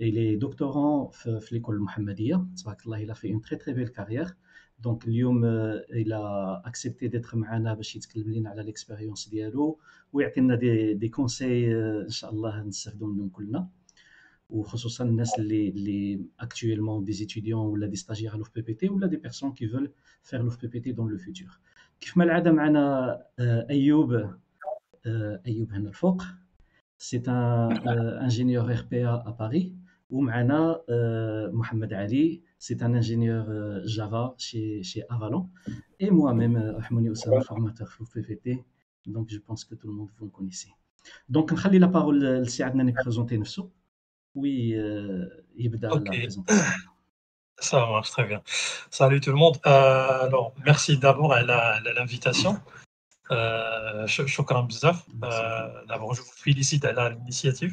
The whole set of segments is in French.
Il est doctorant de l'école Mohammedia. Il a fait une très très belle carrière. Donc, euh, il a accepté d'être معنا باش يتكلم لنا على l'expérience ديالو ويعطينا des des conseils ان شاء الله نستافدوا منهم كلنا وخصوصا الناس اللي اللي actuellement des étudiants ou des stagiaires à l'OFPPT ou des personnes qui veulent faire l'OFPPT dans le futur. كيف ما معنا ayoub euh, Ayoub, C'est un euh, ingénieur RPA à Paris. Mohamed euh, Mohamed Ali, c'est un ingénieur euh, Java chez chez Avalon et moi-même euh, Ahmouni Oussama formateur في donc je pense que tout le monde vous connaissez donc la parole. à est عدنان Oui, نفسه va commencer Oui, présentation. Ça marche très bien. Salut tout le monde. alors, merci d'abord à l'invitation. Euh, bizarre. d'abord, je vous félicite à l'initiative.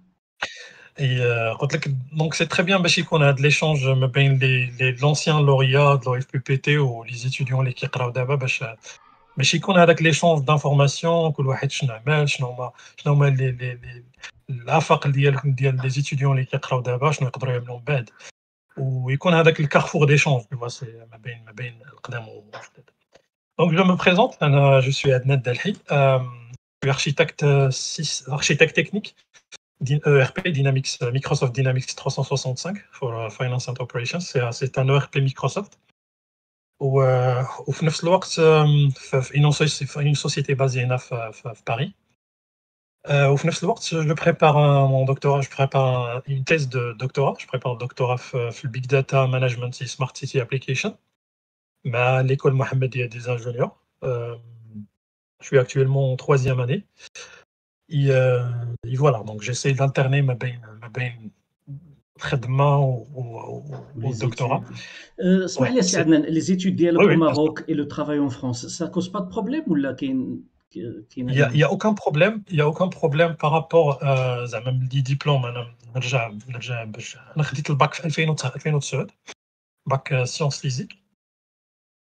Euh, donc c'est très bien parce qu'on a de l'échange entre l'ancien lauréat de l'OFPPT ou les étudiants qui travaillent d'abord باش يكون qu'on a avec كل واحد شنو عمل شنو هما شنو هما les les ديالكم ديال architecte technique ERP euh, e Dynamics, euh, Microsoft Dynamics 365 for euh, Finance and Operations. C'est un ERP e Microsoft. Au نفس une société basée à Paris. Au نفس je prépare mon doctorat, je prépare une thèse de doctorat, je prépare un doctorat sur Big Data Management et Smart City Application à l'école Mohamed des ingénieurs. Je suis actuellement en troisième année. Et euh, voilà, donc j'essaie d'alterner ma bain, ma bain traitement au, au doctorat. Euh, ouais, les études dialogue oui, au Maroc et le travail en France, ça cause pas de problème ou là qu'il il n'y a, aucun problème il y a aucun problème par rapport euh, à même les diplômes on a le bac 2009 euh, bac sciences physiques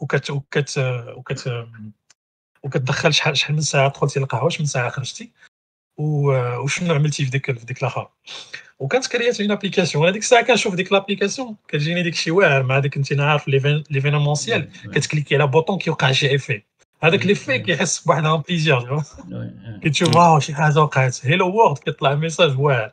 وكت وكت وكت وكتدخل شحال شحال من ساعه دخلتي للقهوه شحال من ساعه خرجتي وشنو عملتي في ديك في ديك لاخر وكانت كريات اون ابليكاسيون هذيك الساعه كنشوف ديك لابليكاسيون كتجيني ديك شي واعر مع ديك انت عارف ليفينمونسيال كتكليكي على بوطون كيوقع شي ايفي هذاك لي في كيحس بواحد ان بليزير كتشوف واو شي حاجه وقعت هيلو وورد كيطلع ميساج واعر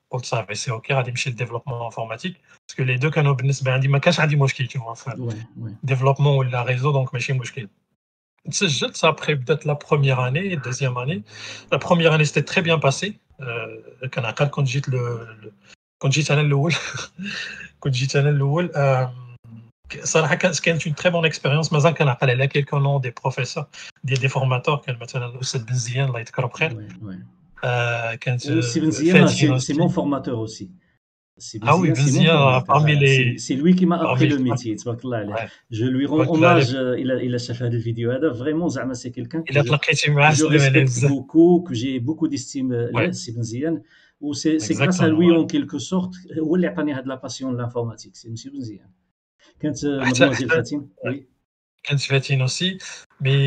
pour ça, mais c'est OK, à le développement informatique. Parce que les deux canaux, ben, on dit, mais qu'est-ce qu'on tu vois, ouais, ouais. développement ou la réseau, donc, mais c'est C'est juste après peut-être la première année, deuxième année. La première année, c'était très bien passé. Quand on a quand j'ai le. Quand là le. Quand j'ai le. C'est une très bonne expérience. Mais je a parlé là quelques noms des professeurs, des, des formateurs, qui ont le 7 bien, là, ils te comprennent. Ouais, ouais. كانت سي مون فورماتور aussi. Ah oui, Benzia, parmi les. C'est lui qui m'a appris le métier, Je lui rends hommage, euh, il a fait cette vidéo. Vraiment, c'est quelqu'un que je respecte beaucoup, que j'ai beaucoup d'estime. Euh, c'est Benzia. Ou c'est grâce à lui, en quelque sorte, euh, où il a de la passion de l'informatique. C'est M. Benzia. Quand ah, Mademoiselle Fatine Oui. Quand Fatine aussi. Mais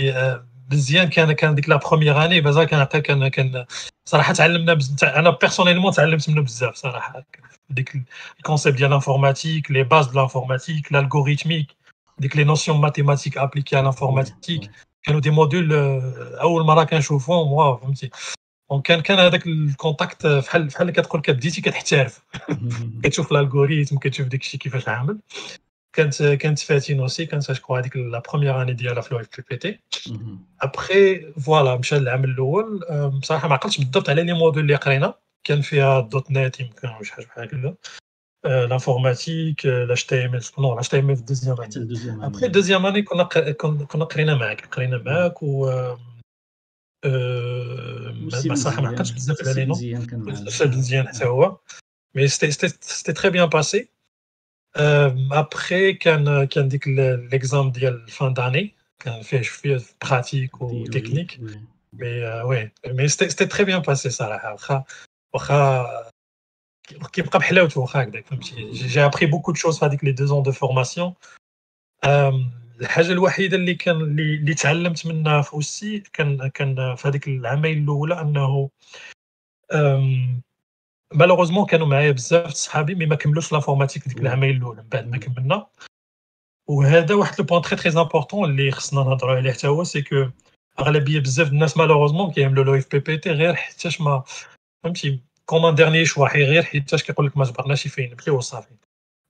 Benzia, quand la première année, Bazar, quand Personnellement, j'ai appris beaucoup Les concepts de l'informatique, les bases de l'informatique, l'algorithmique, les notions mathématiques appliquées à l'informatique. Il des modules, la première je dit l'algorithme, que quand tu euh, fais une aussi quand ça je crois que la première année d'y aller à Floride tu pété mhm. après voilà Michel l'a mis le euh, ça je me rappelle je me dote à l'année module les crayons qu'on fait à .net il me connaît je sais pas euh, l'informatique l'HTML non l'HTML deuxième année après deuxième année qu'on a qu'on a crayon Mac crayon Mac ou euh, ou ça je me rappelle je me disais l'année non c'est bien c'est ouais mais c'était c'était très bien passé euh, après, après euh, qu'on a dit l'exemple de fin d'année, qu'on fait pratique ou technique, mais euh, mais c'était très bien passé ça J'ai appris beaucoup de choses avec les deux ans de formation. مالوغوزمون كانوا معايا بزاف صحابي مي ما كملوش لافورماتيك ديك العامين الاولى من بعد ما كملنا وهذا واحد لو بوان تري تري امبورطون اللي خصنا نهضروا عليه حتى هو سي كو اغلبيه بزاف الناس مالوغوزمون كيعملوا لو اف بي بي تي غير حيتاش ما فهمتي كومون ديرني شواحي غير حيتاش كيقول لك ما جبرناش يفين بكي وصافي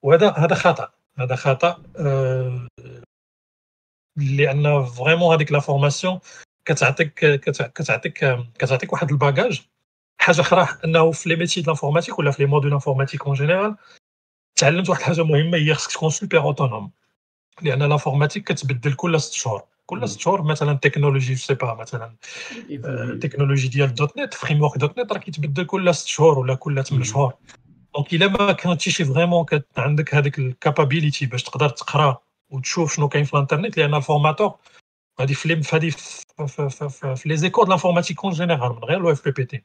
وهذا هذا خطا هذا خطا آه، لان فريمون هذيك لا فورماسيون كتعطيك كتعطيك كتعطيك واحد الباجاج حاجه اخرى انه في لي ميتي د لانفورماتيك ولا في لي مودول انفورماتيك اون جينيرال تعلمت واحد الحاجه مهمه هي خصك تكون سوبر اوتونوم لان لانفورماتيك كتبدل كل ست شهور كل ست شهور مثلا تكنولوجي سي با مثلا التكنولوجي آه، ديال دوت نت فريم ورك دوت نت راه كيتبدل كل ست شهور ولا كل 8 شهور دونك الا ما كنتيشي فريمون عندك هذيك الكابابيليتي باش تقدر تقرا وتشوف شنو كاين في الانترنت لان الفورماتور هذه في هذه في لي زيكور دو لانفورماتيك اون جينيرال من غير لو اف بي بي تي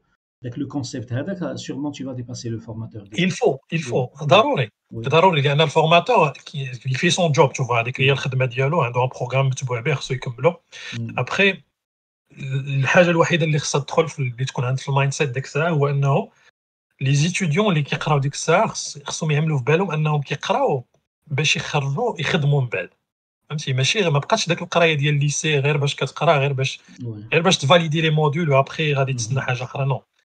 le concept sûrement tu vas dépasser le formateur il faut il faut il faut ضروري il لان الفورماتور كي tu un الحاجه الوحيده اللي تدخل اللي تكون في المايند سيت الساعه هو انه لي اللي كيقراو ديك خصهم في بالهم انهم كيقراو باش من بعد فهمتي ماشي ما داك القرايه ديال الليسي غير باش كتقرا غير باش غير باش تفاليدي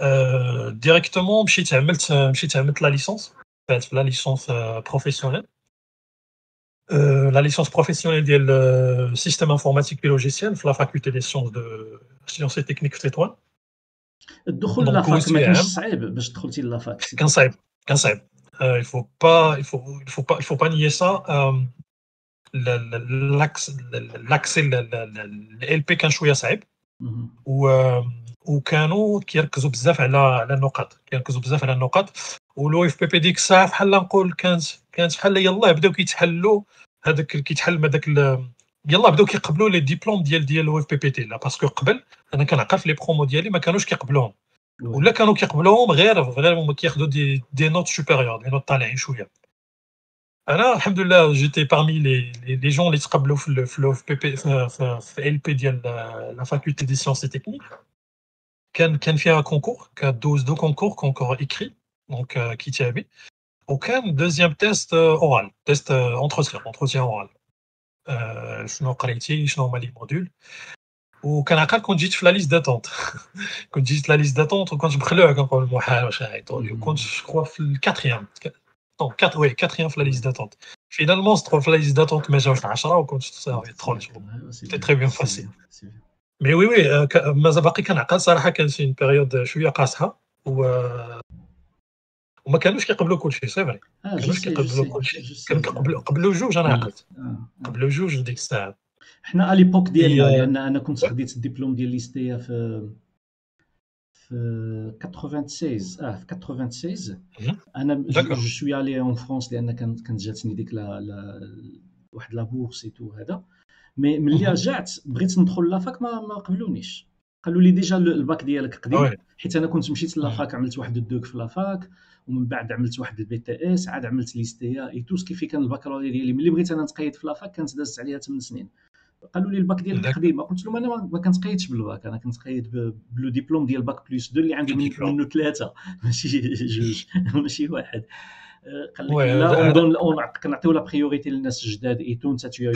Euh, directement, j'ai euh, mettre la licence, la licence euh, professionnelle. Euh, la licence professionnelle du système informatique et logiciel, de la faculté des sciences de sciences et techniques de Tétouan. Donc, la fac, il faut pas, il faut, il faut pas, il faut pas nier ça. L'accès, l'accès, l'LP qu'un choix et وكانوا كيركزوا بزاف على على النقط كيركزوا بزاف على النقط ولو اف بي بي ديك الساعه بحال نقول كانت كانت بحال يلاه بداو كيتحلوا هذاك كيتحل هذاك يلاه بداو كيقبلوا لي ديبلوم ديال ديال لو اف بي بي تي لا باسكو قبل انا كنعقل في لي برومو ديالي ما كانوش كيقبلوهم ولا كانوا كيقبلوهم غير غير هما كياخذوا دي دي نوت سوبيريور دي نوت طالعين شويه انا الحمد لله جيتي بارمي لي لي جون اللي تقبلوا في في لو اف بي بي في ال بي ديال لا فاكولتي دي سيونس تكنيك qu'un qu un concours, qu'un dose de concours qu'on a écrit, donc euh, qui t'y a Aucun deuxième test euh, oral, test euh, entretien, entretien oral. Je n'en ai pas je n'en ai module. Ou qu'un accord qu'on dit la liste d'attente. Qu'on dit la liste d'attente, quand je prélève, quand je me prélève, quand je crois le quatrième. Non, quatre, oui, quatrième la liste d'attente. Finalement, c'est trop la liste d'attente, mais je ai un ou quand je te sers, c'est C'était très bien passé. مي وي وي مازال باقي كنعقل صراحه كانت اون بيريود شويه قاصحه و وما كانوش كيقبلوا كلشي سي فري ما كانوش كيقبلوا كلشي كانوا كيقبلوا قبلوا جوج انا عقلت قبلوا جوج ديك الساعه حنا اليبوك ديالنا لان انا كنت خديت الدبلوم ديال ليستيا في في 96 اه في 96 انا جوج شويه علي اون فرونس لان كانت جاتني ديك لا واحد لابورس اي تو هذا مي ملي رجعت بغيت ندخل لافاك ما ما قبلونيش قالوا لي ديجا الباك ديالك قديم حيت انا كنت مشيت لافاك عملت واحد الدوك في لافاك ومن بعد عملت واحد البي تي اس عاد عملت ليستيا اي توس كيف كان الباكالوريا ديالي ملي بغيت انا نتقيد في لافاك كانت دازت عليها 8 سنين قالوا لي الباك ديالك قديم قلت لهم انا ما كنتقيدش بالباك انا كنتقيد بلو ديبلوم ديال باك بلس 2 اللي عندي منه ثلاثه ماشي جوج ماشي واحد قال لك لا نعطيو لا بريوريتي للناس الجداد اي تون ساتيو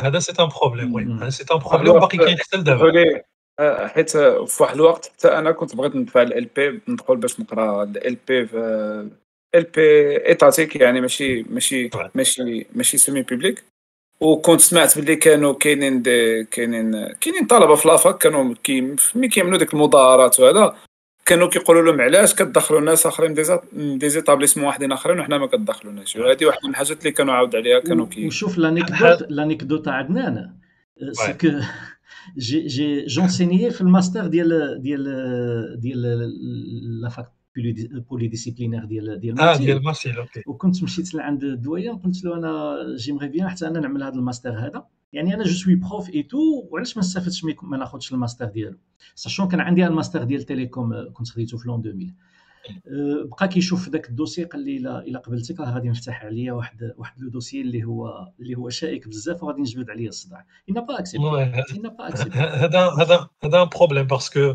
هذا سي ان بروبليم وي هذا سي ان بروبليم باقي كاين حتى لدابا آه، حيت آه، في واحد الوقت حتى انا كنت بغيت ندفع ال بي ندخل باش نقرا ال بي ال بي ايتاتيك يعني ماشي ماشي طيب. ماشي ماشي سيمي بيبليك وكنت سمعت باللي كانوا كاينين دي كاينين كاينين طلبه في لافاك كانوا كي ملي كيعملوا ديك المظاهرات وهذا كانوا كيقولوا لهم علاش كتدخلوا ناس اخرين دي زيتابليسمون واحدين اخرين وحنا ما كتدخلوناش وهذه نعم. واحده من الحاجات اللي كانوا عاود عليها كانوا كي وشوف لانيكدوت لانيكدوت عدنان انا سكو جي جي جونسيني في الماستر ديال ديال ديال لا فاك بولي ديسيبلينير ديال ديال اه ديال مارسيل اوكي وكنت مشيت لعند الدويان قلت له انا جيمغي بيان حتى انا نعمل هذا الماستر هذا يعني انا جو سوي بروف اي تو وعلاش ما نستافدش ما ناخذش الماستر ديالو ساشون كان عندي الماستر ديال تيليكوم آه، كنت خديته في لون 2000 إيه. آه، بقى كيشوف داك الدوسي قال لي الا الا قبلتك راه غادي نفتح عليا واحد واحد لو دوسي اللي هو اللي هو شائك بزاف وغادي نجبد عليا الصداع ان با اكسبت ان با اكسبت هذا هذا هذا ان بروبليم باسكو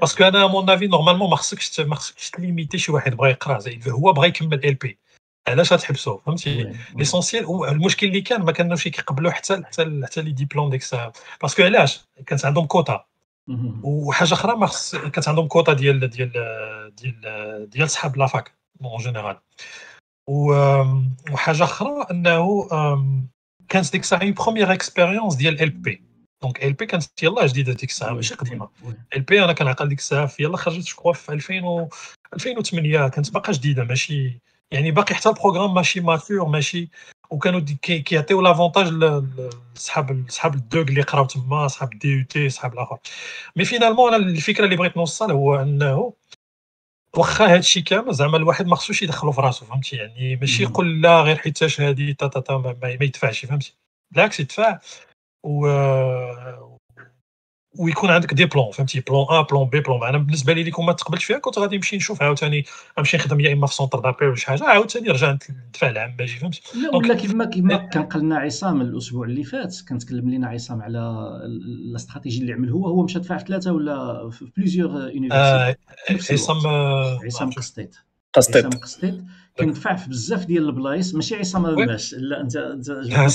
باسكو انا مون افي نورمالمون ما خصكش ما خصكش تليميتي شي واحد بغى يقرا زائد هو بغى يكمل ال بي علاش غتحبسو فهمتي ليسونسيال المشكل اللي كان ما كانوش كيقبلوا حتى حتى حتى لي ديبلوم ديك الساعه باسكو علاش كانت عندهم كوتا وحاجه اخرى ما خص كانت عندهم كوتا ديال ديال ديال ديال صحاب لافاك اون جينيرال وحاجه اخرى انه كانت ديك الساعه بروميير اكسبيريونس ديال ال بي دونك ال بي كانت يلا جديده ديك الساعه ماشي قديمه ال بي انا كنعقل ديك الساعه في يلا خرجت شكوا في 2000 و 2008 كانت باقا جديده ماشي يعني باقي حتى البروغرام ماشي ماتور ماشي وكانوا كيعطيو لافونتاج لصحاب صحاب الدوغ اللي قراو تما صحاب الدي او تي صحاب الاخر مي فينالمون انا الفكره اللي بغيت نوصل هو انه واخا هادشي كامل زعما الواحد ما خصوش يدخلو في راسو فهمتي يعني ماشي يقول لا غير حيتاش هادي تا تا تا ما, ما يدفعش فهمتي بالعكس يدفع و ويكون عندك دي بلون فهمتي بلون ا بلون بي بلون انا بالنسبه لي اللي ما تقبلتش فيها كنت غادي نمشي نشوف عاوتاني نمشي نخدم يا اما في سونتر دابي ولا شي حاجه عاوتاني رجع ندفع العام باجي فهمتي لا ولا كيما كيما كان قال لنا عصام الاسبوع اللي فات كان تكلم لينا عصام على الاستراتيجي اللي عمل هو هو مشى دفع في ثلاثه ولا في بليزيور يونيفرسيتي عصام عصام كستيت قسطيط كندفع في بزاف ديال البلايص ماشي عصام الباش لا انت انت لا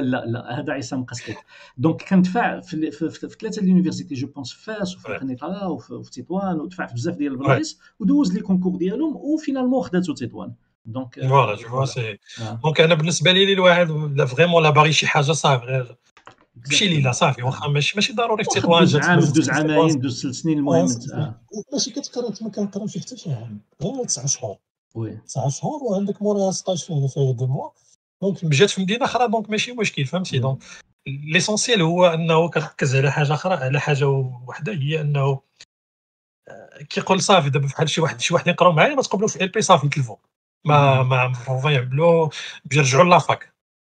لا لا هذا عصام قسطيط دونك كندفع في, في, في, في ثلاثه اليونيفرسيتي جو بونس في فاس وفي القنيطره وفي, تطوان ودفع في بزاف ديال البلايص ودوز لي كونكور ديالهم وفينالمون خداتو تطوان دونك فوالا آه، جو فوا سي آه. دونك انا بالنسبه لي الواحد فريمون لا باغي شي حاجه صافي غير مشي ليله صافي واخا ماشي ماشي ضروري في التطواج عام دوز عامين دوز ثلاث سنين المهم ماشي كتقرا انت ما كنقراوش حتى شي عام غير تسع شهور وي تسع شهور وعندك موراها 16 شهر فيها دو موا دونك جات في مدينه اخرى دونك ماشي مشكل فهمتي دونك ليسونسيال هو انه كركز على حاجه اخرى على حاجه وحده هي انه كيقول صافي دابا بحال شي واحد شي واحد يقراو معايا ما تقبلوش في ال بي صافي تلفو ما ما بروفا يعملوا يرجعوا لافاك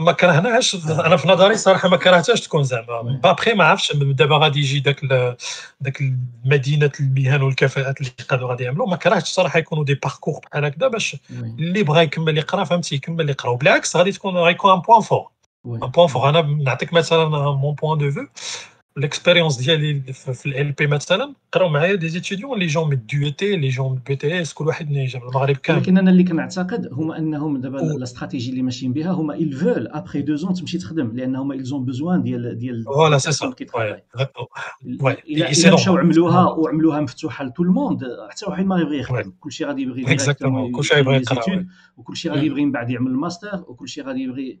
ما كرهناش انا في نظري صراحه ما كرهتهاش تكون زعما بابخي ما عرفتش دابا غادي يجي داك داك مدينه المهن والكفاءات اللي قادوا غادي يعملوا ما كرهتش صراحه يكونوا دي باركور بحال هكذا باش اللي بغى يكمل يقرا فهمتي يكمل يقرا وبالعكس غادي تكون غيكون ان بوان فور ان بوان فور انا نعطيك مثلا مون بوان دو فو l'expérience ديالي في ال بي مثلا قراو معايا دي زيتيديون لي جون من الديو تي اللي جاو من تي اس كل واحد من المغرب كامل ولكن انا اللي كنعتقد هما انهم دابا لا استراتيجي اللي ماشيين بها هما il فول ابخي دو زون تمشي تخدم لان هما زون بوزوان ديال ديال فوالا سي سا وي مشاو عملوها وعملوها مفتوحه لتو الموند حتى واحد ما يبغي يخدم كلشي غادي يبغي اكزاكتومون كلشي غادي يبغي يقرا وكلشي غادي يبغي من بعد يعمل الماستر وكلشي غادي يبغي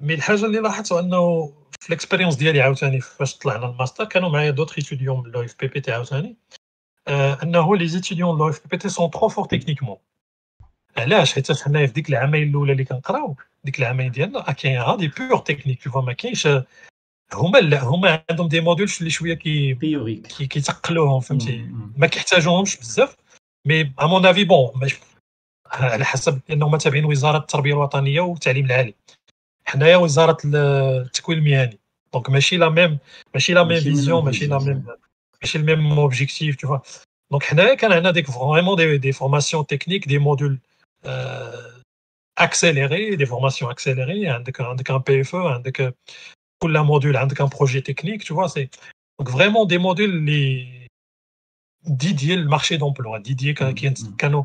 مي الحاجه اللي لاحظتو انه في ليكسبيريونس ديالي عاوتاني فاش طلعنا الماستر كانوا معايا دوطخ ايتيديون من لو اف بي بي تي عاوتاني آه، انه لي زيتيديون لو اف بي بي تي سون ترو فور تكنيكمون علاش حيت حنايا في ديك العامين الاولى اللي كنقراو ديك العامين ديالنا آه، كاين دي بيور تكنيك تو ما كاينش هما لا هما عندهم دي موديل اللي شويه كي كي كيتقلوهم فهمتي mm, mm, mm. ما كيحتاجوهمش بزاف مي ا مون افي بون على حسب انهم تابعين وزاره التربيه الوطنيه والتعليم العالي Donc, même si la même vision, même si le même objectif, tu vois. Donc, vraiment des formations techniques, des modules euh, accélérés, des formations accélérées, avec un PFE, un module, un projet technique, tu vois. Donc, vraiment des modules, Didier, le marché d'emploi, Didier, mm, qui est mm. canon.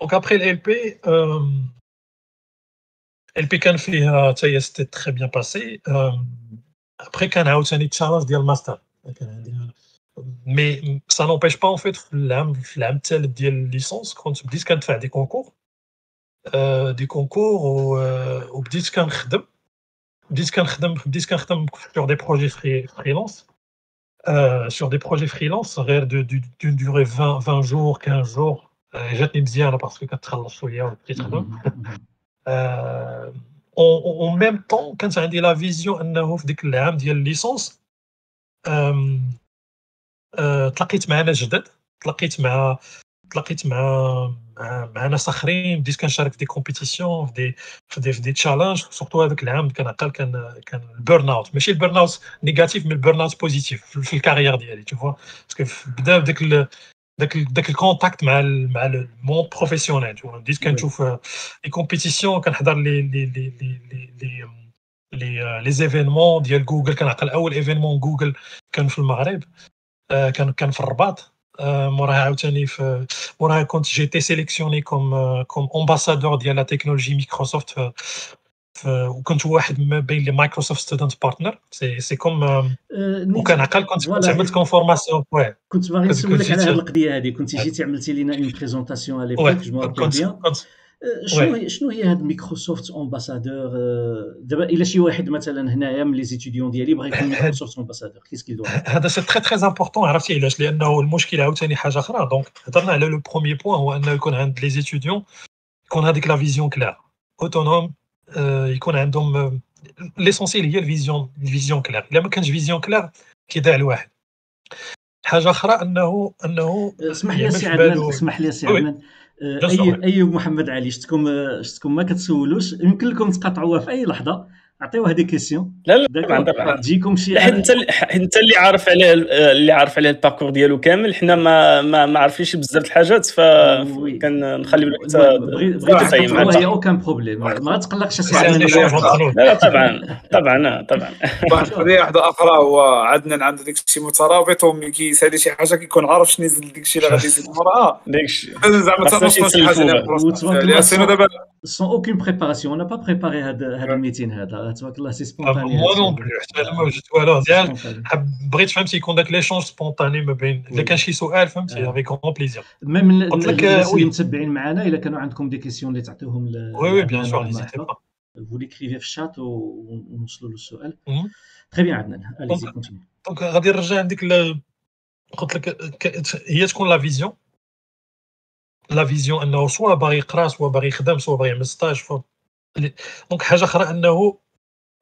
Donc après l'LP, euh, LP Canfi, ça euh, y est, c'était très bien passé. Euh, après, quand out, c'est une chance de master. Mais ça n'empêche pas, en fait, l'âme telle de licence, quand tu dis qu'on faire des concours, euh, des concours ou tu dis sur des projets freelance, sur des projets freelance, d'une durée 20, 20 jours, 15 jours, euh, je the parce que quand tu mhm. euh, en même temps quand la vision que the le ram ديال licence, euh euh de des compétitions, des des challenges surtout avec le burn out le burn out négatif mais le burn out positif le carrière tu vois parce que dès que le contact mal professionnel On dit dis que les compétitions euh, euh, les événements Google Google j'ai été sélectionné euh, comme ambassadeur de la technologie Microsoft آه، وكنت واحد ما بين لي مايكروسوفت ستودنت بارتنر سي كوم وكان عقل كنت عملت كون فورماسيون كنت باغي نسولك على هذه القضيه هذه كنت آه. جيتي عملتي لنا اون بريزونطاسيون على ليبوك جو مون شنو هي شنو هي هاد ميكروسوفت امباسادور آه، دابا الا شي واحد مثلا هنايا من لي زيتيديون ديالي بغى يكون ميكروسوفت امباسادور كيس كيدو هذا سي تري تري امبورطون عرفتي علاش لانه المشكل عاوتاني حاجه اخرى دونك هضرنا على لو بروميي بوان هو انه يكون عند لي زيتيديون يكون هذيك لا فيزيون كلار اوتونوم Euh, يكون عندهم ليسونسيال آه، هي الفيزيون الفيزيون كلير الا ما كانش فيزيون كلير كيضيع الواحد حاجه اخرى انه انه اسمح لي سي عدنان اسمح لي سي عدنان اي اي محمد علي شتكم شتكم ما كتسولوش يمكن لكم تقاطعوها في اي لحظه عطيو هذه كيسيون لا لا تجيكم شي حتى انت انت اللي عارف عليه اللي عارف عليه الباركور ديالو كامل حنا ما ما, ما عارفينش بزاف الحاجات فكنخليو لك بغيت هي اوكان بروبليم ما تقلقش اسمعني لا لا طبعا طبعا آه، طبعا واحد اخرى هو عدنان عنده داك الشيء مترابط وملي كيسالي شي حاجه كيكون عارف شنو يزيد داك الشيء اللي غادي يزيد المراه زعما تنص شي حاجه يعني سون اوكين بريباراسيون انا با بريباري هذا الميتين هذا تبارك الله سي سبونتاني مو نون حتى انا ما وجدت والو مزيان بغيت فهمتي يكون داك ليشونج سبونتاني ما بين اذا كان شي سؤال فهمتي افي كون بليزير ميم قلت لك المتبعين معنا اذا كانوا عندكم دي كيسيون اللي تعطيوهم وي وي بيان سور نيزيتي با vous l'écrivez chat ou nous le سؤال mhm. très bien Adnan allez غادي نرجع عندك قلت لك هي تكون لا فيزيون لا فيزيون انه سوا باغي يقرا سوا باغي يخدم سوا باغي يعمل ستاج دونك حاجه اخرى انه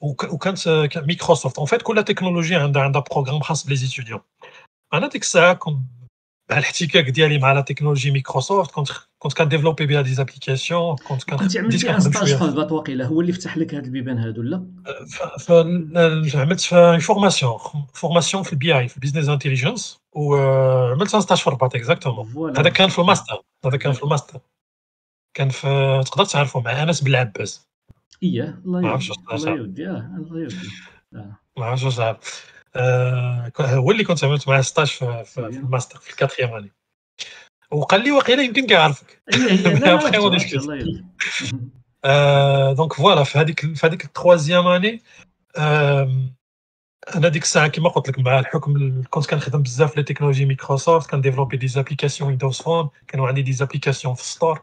وكانت مايكروسوفت اون فيت كل تكنولوجيا عندها عندها بروغرام خاص بلي انا ديك الساعه كنت بهالاحتكاك ديالي مع لا تكنولوجي مايكروسوفت كنت كنت كنديفلوبي بها دي كنت كنت عملت عملتي ان ستاج في الباط وقيلا هو اللي فتح لك هاد البيبان هادو لا عملت euh, euh, في فورماسيون فورماسيون في البي اي في بيزنس انتيليجنس وعملت ان ستاج في الباط اكزاكتومون هذا كان في الماستر هذا كان في الماستر كان في تقدر تعرفه مع انس بن العباس الله ما يودي الله اه الله يودي ما عرفتش واش صعب هو اللي كنت عملت معاه ستاج في, في الماستر في الكاتريام أيوه. اني وقال لي واقيلا يمكن كيعرفك دونك أيوه، فوالا أيوه، آه، في هذيك في هذيك التخوازيام اني انا ديك الساعه كما قلت لك مع الحكم كنت كنخدم بزاف لي تكنولوجي ميكروسوفت كنديفلوبي دي زابليكاسيون ويندوز فون كانوا عندي دي زابليكاسيون في ستور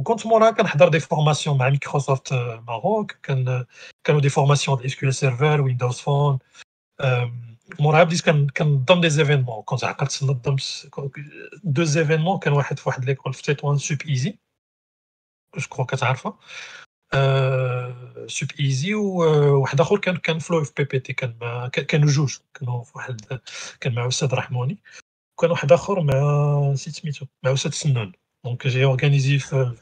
وكنت موراها كنحضر دي فورماسيون مع مايكروسوفت ماروك كان كانوا دي فورماسيون ديال اس كيو سيرفر ويندوز فون موراها بديت كنضم دي زيفينمون كنت عقلت نضم دو زيفينمون كان واحد في واحد ليكول في تيتوان سوب ايزي جو كرو كتعرفها سوب ايزي وواحد اخر كان كان فلو اف بي بي تي كان كانوا جوج كانوا في واحد كان مع استاذ رحموني وكان واحد اخر مع سيت سميتو مع استاذ سنان Donc j'ai organisé. Quand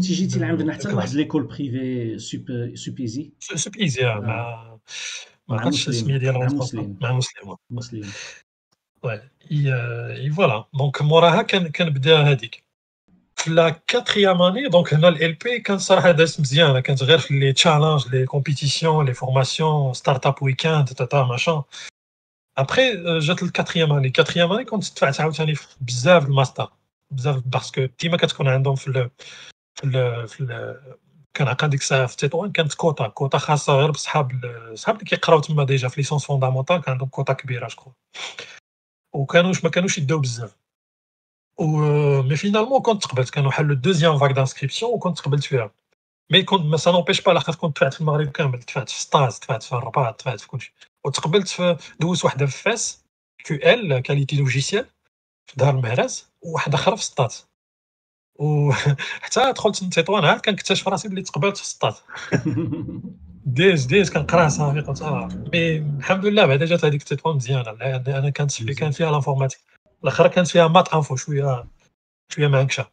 tu as l'école privée Supézi Supézi, oui. Ma consciencement de l'entreprise. Ma muslim. Oui. Et voilà. Donc moi, je suis un peu plus de la quatrième année, donc on a LP quand ça a quand a les challenges, les compétitions, les formations, Startup week-end, tata, machin. Après, j'ai la quatrième année. Quatrième année, quand tu as fait un master. بزاف باسكو ديما كتكون عندهم في ال في ال في ال كنعقل ديك الساعه في تطوان كانت كوتا كوتا خاصه غير بصحاب صحاب اللي كيقراو تما ديجا في ليسونس فوندامونتال كان عندهم كوتا كبيره شكون وكانوش ما كانوش يداو بزاف و مي فينالمون كنت تقبلت كانوا حلوا الدوزيام فاك دانسكريبسيون وكنت تقبلت فيها مي كنت ما سانوبيش با لاخاطش كنت دفعت في المغرب كامل دفعت في ستاز دفعت في الرباط دفعت في كلشي وتقبلت في دوز وحده في فاس كيو ال كاليتي لوجيسيال في دار المهراس وواحد اخر في سطات وحتى دخلت لتطوان عاد كنكتشف راسي بلي تقبلت في سطات ديز ديز كنقرا صافي قلت اه مي الحمد لله بعدا جات هذيك تطوان مزيانه لان انا كانت في كان فيها لانفورماتيك الاخر كانت فيها مات انفو شويه شويه معنكشه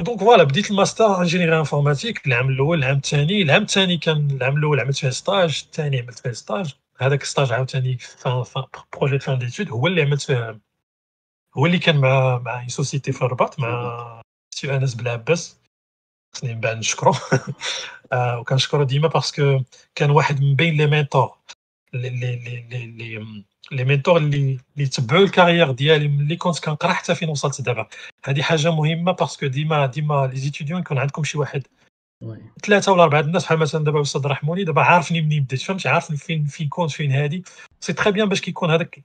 دونك فوالا بديت الماستر انجينيير انفورماتيك العام الاول العام الثاني العام الثاني كان العام الاول عملت فيه ستاج الثاني عملت فيه ستاج هذاك الستاج عاوتاني بروجي فان ديتود هو اللي عملت فيه هو اللي كان مع مع سوسيتي في الرباط مع سي انس بن عباس خصني من بعد نشكرو آه، وكنشكرو ديما باسكو كان واحد من بين لي مينتور لي لي لي لي لي مينتور اللي اللي تبعوا الكارير ديالي ملي كنت كنقرا حتى فين وصلت دابا هذه حاجه مهمه باسكو ديما ديما لي زيتيديون يكون عندكم شي واحد ثلاثه ولا اربعه الناس بحال مثلا دابا استاذ رحموني دابا عارفني منين بديت فهمتي عارفني فين فين كنت فين هادي سي تري بيان باش كيكون هذاك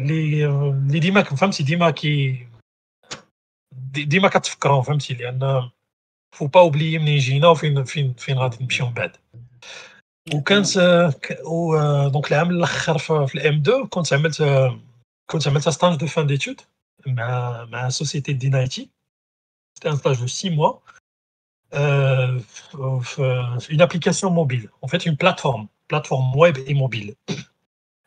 les DIMA, dimacs c'est qui dimac quatre francs enfin il ne faut pas oublier que ingénieurs enfin enfin enfin ratine ou quand euh, donc le M2 quand ça met ça stage de fin d'études ma société de c'était un stage de six mois euh, euh, une application mobile en fait une plateforme plateforme web et mobile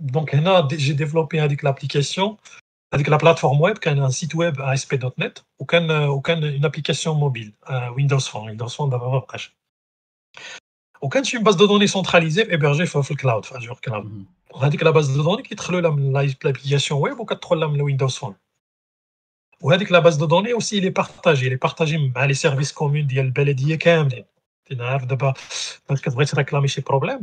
donc j'ai développé avec l'application avec la plateforme web un site web ASP.NET ou euh, une application mobile euh, Windows Phone Windows Phone d'abord ou une base de données centralisée hébergée sur le cloud Azure Cloud mhm. que la base de données qui تدخل l'application web ou qui كتدخل le Windows Phone ou la base de données aussi il est partagée Elle est partagée par ben, les services communs ديال البلديه كاملين tu عارف دابا باش كتبغي réclamer شي problème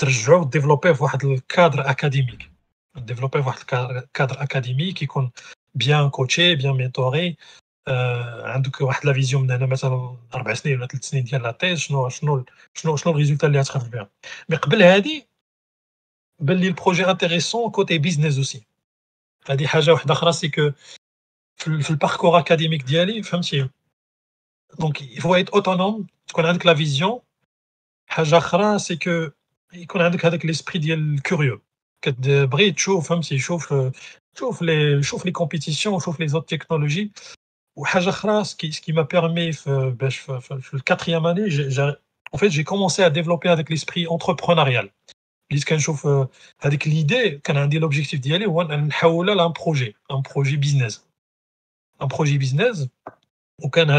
développer voir le cadre académique développer voir cadre académique qui bien coaché, bien mentoré, en tout cas vision de le résultat mais côté business aussi c'est le parcours académique il faut être autonome la vision c'est que et y a avec l'esprit curieux. les, les compétitions, chauffe les autres technologies. ce qui, m'a permis, je quatrième année. j'ai commencé à développer avec l'esprit entrepreneurial. Euh, avec l'idée a un a un projet, un projet business, un projet business a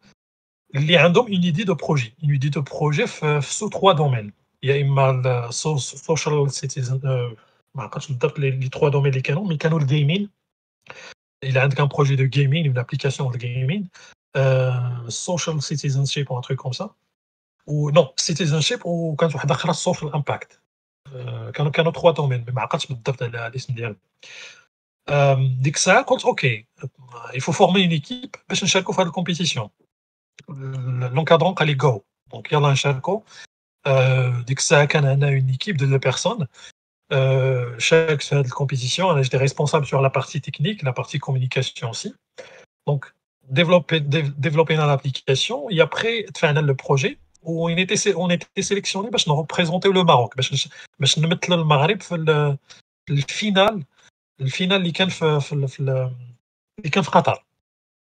qui عندهم une idée de projet une idée de projet sous trois domaines il y a une mal euh, social citizen ma euh, bah, quand je tape les trois domaines les canaux mais canal le gaming il a un projet de gaming une application de gaming euh, social citizenship ou un truc comme ça ou non citizenship ou quand je dis social impact euh, quand euh, trois domaines mais ma bah, quand je tape la liste derrière euh, dès que ça compte, ok, il faut former une équipe pour faire de compétition l'encadrant qu'allait go donc il y a un charco dès que ça a une équipe de deux personnes euh, chaque compétition j'étais responsable sur la partie technique la partie communication aussi donc développer développer dans l'application et après faire le projet où on était on était sélectionné parce qu'on représentait le Maroc parce mettre le Maroc le final le final qui est le Qatar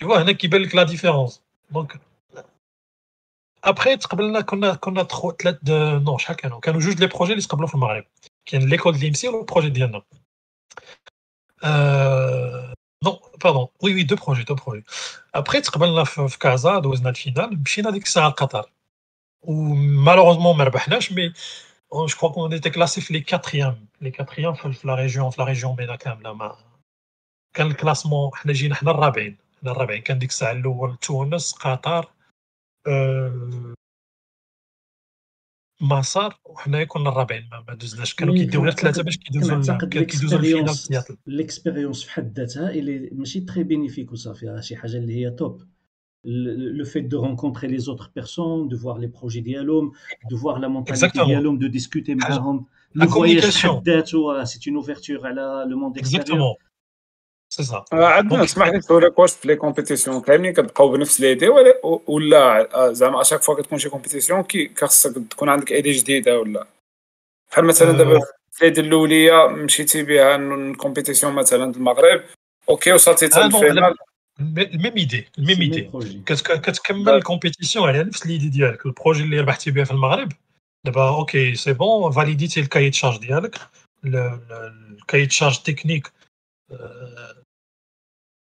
Tu vois, il y a qui belle la différence. Donc, après, qu'on a, qu'on a trop de. Non, chacun. On juge les projets, les scablots, le Maghreb. Qui est l'école de l'IMC ou le projet de euh... Non, pardon. Oui, oui, deux projets, deux projets. Après, qu'on a fait Kaza, dans le final, on a dit que c'est à Qatar. Ou malheureusement, mais je crois qu'on était classé les quatrièmes. Les quatrièmes, la région, la région, mais là, quand le classement, on a dit que L'expérience faite كان ديك الساعه الاول تونس le fait de rencontrer les autres personnes, de voir les projets l'homme de voir la mentalité d'Ialom, de discuter avec eux. c'est une ouverture à le monde extérieur. سي سا عندنا اسمح لي سوري لك في لي كومبيتيسيون كاملين كتبقاو بنفس لي دي ولا ولا زعما اشاك فوا كتكون شي كومبيتيسيون كي خاصك تكون عندك ايدي جديده ولا بحال مثلا دابا في العيد الاوليه مشيتي بها الكومبيتيسيون مثلا المغرب اوكي وصلتي حتى الفينال الميم ايدي الميم ايدي كتكمل الكومبيتيسيون على نفس ليدي ديالك البروجي اللي ربحتي بها في المغرب دابا اوكي سي بون فاليديتي الكاي تشارج ديالك الكاي تشارج تكنيك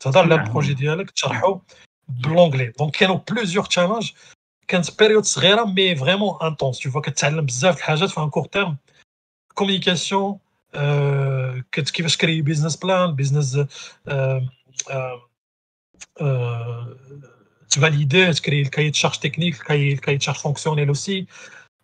C'est un ah, projet de dialogue, de l'anglais. Donc, il y a plusieurs challenges, période mais vraiment intense. Tu vois que tu as un besoin de choses faire en court terme communication, euh, que tu veux créer un business plan, euh, euh, tu valides, tu veux créer le cahier de charge technique, le cahier de charge fonctionnel aussi.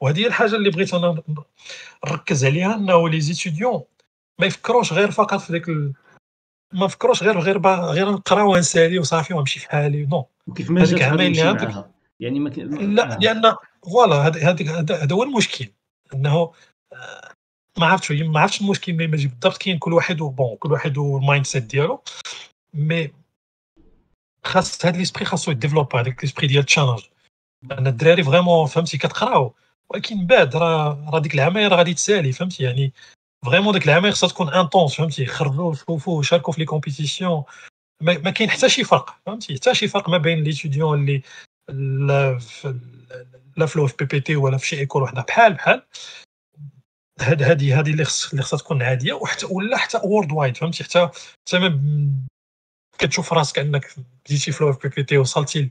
وهذه هي الحاجه اللي بغيت انا نركز عليها انه لي زيتيديون ما يفكروش غير فقط في ديك ال... ما نفكروش غير غير غير نقرا ونسالي وصافي ونمشي في حالي نو كيف ما جات يعني ما لا آه. لان فوالا هذا هو المشكل انه آه، ما عرفتش ما عرفتش المشكل ما يجي بالضبط كاين كل واحد بون كل واحد والمايند سيت ديالو مي خاص هذا ليسبري خاصو يديفلوب هذاك ليسبري ديال التشالنج ان الدراري فريمون فهمتي كتقراو ولكن بعد راه راه ديك العماير راه غادي تسالي فهمتي يعني فريمون ديك العماير خصها تكون انتونس فهمتي خرجوا شوفوا شاركوا في لي كومبيتيسيون ما, ما كاين حتى شي فرق فهمتي حتى شي فرق ما بين ليتيديون اللي لا في لا فلو في بي بي تي ولا في شي ايكول وحده بحال بحال هاد هادي هادي اللي خص اللي خصها تكون عاديه وحتى ولا حتى وورد وايد فهمتي حتى حتى كتشوف راسك انك بديتي فلو في بي بي تي وصلتي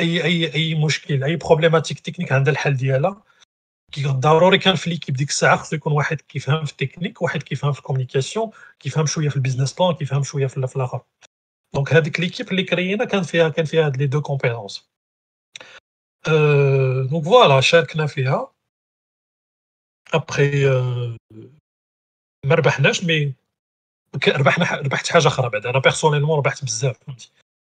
اي اي اي مشكل اي بروبليماتيك تكنيك عندها الحل ديالها ضروري كان في ليكيب ديك الساعه خصو يكون واحد كيفهم في التكنيك واحد كيفهم في الكوميونيكاسيون كيفهم شويه في البيزنس بلان كيفهم شويه في الاخر دونك هذيك ليكيب اللي كرينا كان فيها كان فيها هاد لي دو كومبيتونس دونك فوالا شاركنا فيها ابخي euh، ما ربحناش مي ربحنا ربحت حاجه اخرى بعد انا بيرسونيلمون ربحت بزاف فهمتي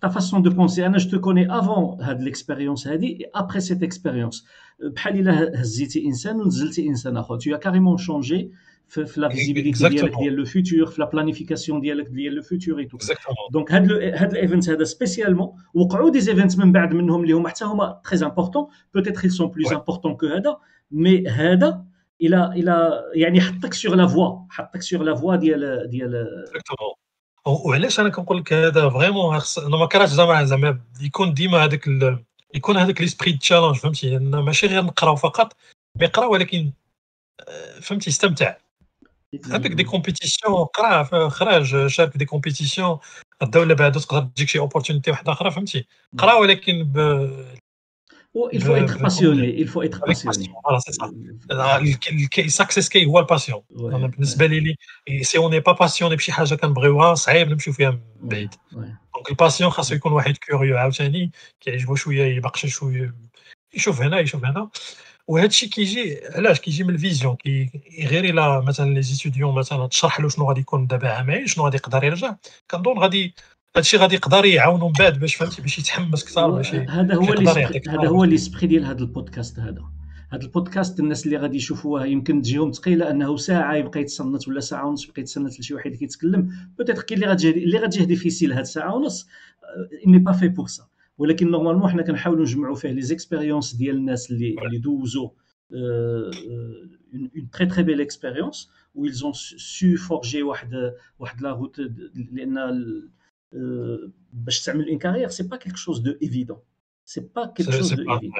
ta façon de penser, je te connais avant l'expérience et après cette expérience. Euh, tu as carrément changé la visibilité le futur, la planification le futur et tout. Exactement. spécialement, ou des événements hum, très importants, peut-être ils sont plus importants que ça mais ça Il a, il a, sur la voie, sur la voie وعلاش انا كنقول لك هذا فريمون خص انا ما كرهتش زعما زعما يكون ديما هذاك ال... يكون هذاك ليسبري تشالنج فهمتي لان ماشي غير نقراو فقط نقرا ولكن آه، فهمتي استمتع عندك دي كومبيتيسيون قرا خرج شارك دي كومبيتيسيون الدوله بعدا تقدر تجيك شي اوبورتونيتي واحده اخرى فهمتي قرا ولكن ب... il faut être passionné il faut être passionné voilà c'est ça a un هو الباسيون a بالنسبه لي سي اون با curieux, حاجه كنبغيوها صعيب نمشيو فيها بعيد دونك الباسيون خاصو يكون واحد كيوريو عاوتاني كيعجبو شويه a شويه يشوف هنا يشوف هنا وهذا الشيء كيجي علاش كيجي من الفيزيون étudiants, مثلا لي a مثلا شنو غادي يكون دابا شنو غادي يقدر يرجع كنظن غادي هادشي غادي يقدر يعاونو من بعد باش فهمتي باش يتحمس اكثر باش هذا هو هذا هو ليسبري ديال هذا البودكاست هذا هذا البودكاست الناس اللي غادي يشوفوها يمكن تجيهم ثقيله انه ساعه يبقى يتصنت ولا ساعه ونص يبقى يتصنت لشي واحد كيتكلم بوتيت كاين اللي غتجي اللي غتجيه ديفيسيل هاد ساعه ونص مي با في بور سا ولكن نورمالمون حنا كنحاولوا نجمعوا فيه لي زيكسبيريونس ديال الناس اللي اللي دوزو اون تري تري بيل اكسبيريونس و ils سو فورجي واحد واحد لا روت لان Euh, باش تعمل اون كارير سي با كيلك شوز دو ايفيدون سي با كيلك شوز دو ايفيدون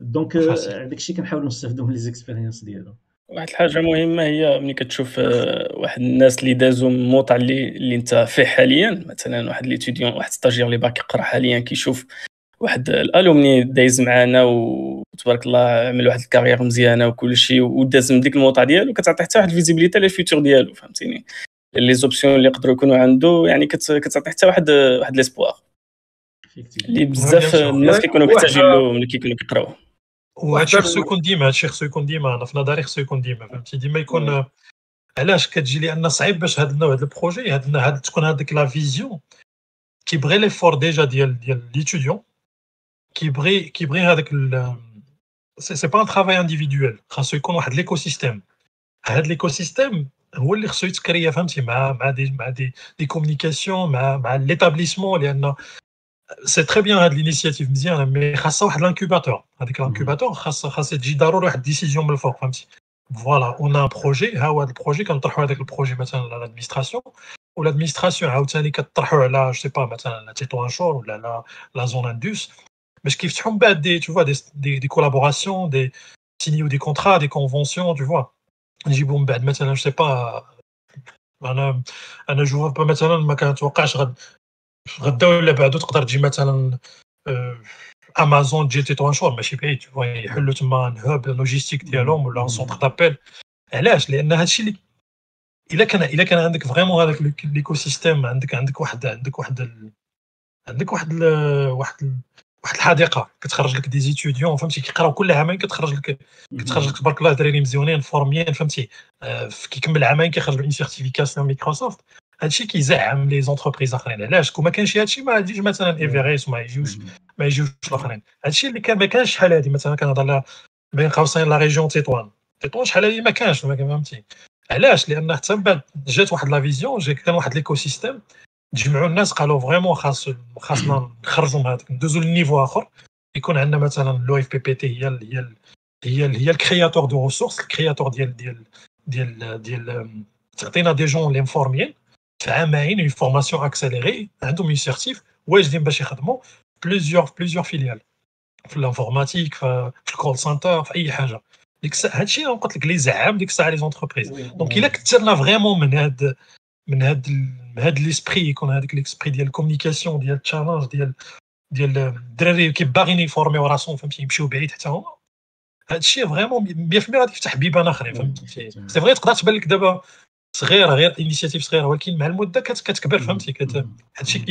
دونك هذاك الشيء كنحاولوا نستافدوا من لي زيكسبيريونس ديالهم واحد الحاجه مهمه هي ملي كتشوف آه، واحد الناس اللي دازوا من اللي اللي انت فيه حاليا مثلا واحد ليتيديون واحد ستاجير اللي باقي يقرا حاليا كيشوف واحد الالومني دايز معانا وتبارك الله عمل واحد الكارير مزيانه وكل شيء وداز من ديك الموطع ديالو كتعطي حتى واحد الفيزيبيليتي على فيوتور ديالو فهمتيني لي زوبسيون اللي يقدروا يكونوا عنده يعني كتعطي حتى واحد واحد ليسبوار اللي بزاف الناس كيكونوا محتاجين له ملي كيكونوا كيقراو وهادشي خصو يكون ديما هادشي خصو يكون ديما انا في نظري خصو يكون ديما فهمتي ديما يكون علاش كتجي لان صعيب باش هذا النوع هاد البروجي هاد تكون هاديك لا فيزيون كيبغي ليفور ديجا ديال ديال ليتيديون كيبغي كيبغي هذاك سي با ان ترافاي انديفيديوال خاصو يكون واحد ليكو ليكوسيستيم هاد سيستيم des communications, l'établissement. C'est très bien de l'initiative, mais l'incubateur. Avec l'incubateur, Voilà, on a un projet, on a le projet quand on travaille avec le projet l'administration ou l'administration. on la zone Mais qui des, des collaborations, des signaux, des contrats, des conventions, tu vois. نجيبو من بعد مثلا جو سي با انا انا جوفا مثلا ما كنتوقعش غد غدا ولا بعدو تقدر تجي مثلا امازون آه، تجي تي توان شور ماشي بعيد يحلوا تما هاب لوجيستيك ديالهم ولا سونتر دابيل علاش لان هادشي اللي الا كان الا كان عندك فريمون هذاك ليكو سيستيم عندك عندك واحد عندك واحد عندك واحد واحد واحد الحديقه كتخرج لك دي زيتيديون فهمتي كيقراو كل عامين كتخرج لك كتخرج لك تبارك الله دراري مزيونين فورميين فهمتي آه، كيكمل عامين كيخرج اون سيرتيفيكاسيون ميكروسوفت هادشي كيزعم لي زونتربريز اخرين علاش كون ما كانش هادشي ما غاديش مثلا ايفيريس وما يجيوش ما يجيوش الاخرين هادشي اللي كان ما كانش شحال هادي مثلا كنهضر على بين قوسين لا ريجيون تطوان تطوان شحال هادي ما كانش فهمتي علاش لان حتى من بعد جات واحد لا فيزيون جا كان واحد ليكو سيستيم جمعوا الناس قالوا فريمون خاص خاصنا نخرجوا من هذاك ندوزوا لنيفو اخر يكون عندنا مثلا لو اف بي بي تي هي هي هي هي الكرياتور دو ريسورس الكرياتور ديال ديال ديال ديال تعطينا دي جون لي مفورميين في عامين اون فورماسيون اكسيليري عندهم اون سيرتيف واجدين باش يخدموا بليزيور بليزيور فيليال في الانفورماتيك في الكول سنتر في اي حاجه ديك الساعه هادشي قلت لك اللي زعام ديك الساعه لي زونتربريز دونك الا كثرنا فريمون من هاد من هاد هاد ليسبري يكون هذاك ليسبري ديال الكومونيكاسيون ديال التشالنج ديال ديال آه، الدراري اللي باغيين يفورميو راسهم فهمتي يمشيو بعيد حتى هما هادشي الشيء فريمون 100% غادي يفتح بيبان اخرين فهمتي سي فغي تقدر تبان لك دابا صغيره غير انيشيتيف صغيره ولكن مع المده كتكبر فهمتي هادشي الشيء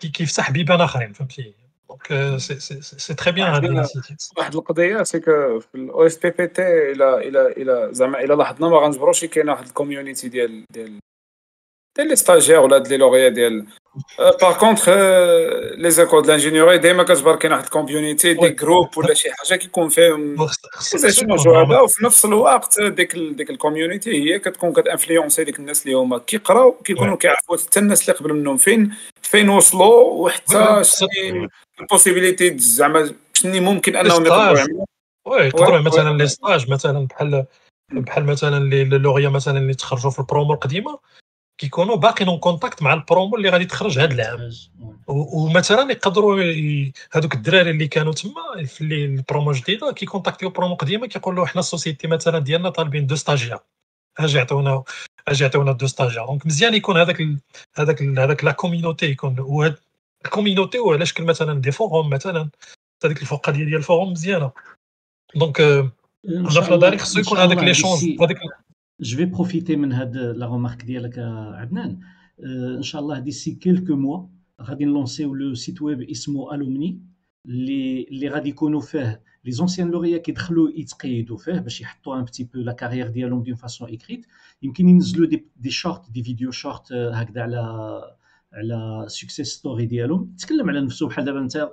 كي كيفتح بيبان اخرين فهمتي دونك سي تري بيان الانيشيتيف واحد القضيه سي كو في الاو اس بي بي تي الى الى الى زعما الى لاحظنا ما غنجبروش كاين واحد الكوميونيتي ديال ديال حتى لي ستاجير ولا لي لوغيا ديال باغ كونتخ لي زيكول لانجينيوري ديما كتبار كاين واحد الكوميونيتي دي جروب ولا شي حاجه كيكون فيهم زيشونجو هذا وفي نفس الوقت ديك ديك الكوميونيتي هي كتكون كتانفلونسي ديك الناس اللي هما كيقراو كيكونوا كيعرفوا حتى الناس اللي قبل منهم فين فين وصلوا وحتى البوسيبيليتي زعما شني ممكن انهم يقدروا وي يقدروا مثلا لي ستاج مثلا بحال بحال مثلا لي لوغيا مثلا اللي تخرجوا في البرومو القديمه كيكونوا باقي نون كونتاكت مع البرومو اللي غادي تخرج هذا العام ومثلا يقدروا هذوك الدراري اللي كانوا تما في البرومو جديده كيكونتاكتيو برومو قديمه كيقول له حنا السوسيتي مثلا ديالنا طالبين دو ستاجير اجي عطونا اجي عطونا دو ستاجير دونك مزيان يكون هذاك هذاك هذاك لا كوميونيتي يكون وهاد الكوميونيتي وعلى شكل مثلا دي فوروم مثلا هذيك الفوقه ديال الفوروم مزيانه دونك انا في نظري خصو يكون هذاك لي هذاك Je vais profiter de la remarque d'Yalak Adnan. Euh, Inch'Allah, d'ici quelques mois, Radin lancer le site web Ismo Alumni. Les radicaux les anciens lauréats qui ont fait un petit peu la carrière d'Yalom d'une façon écrite. Ils ont des shorts, des vidéos shorts à euh, la success story d'Yalom. Tu sais que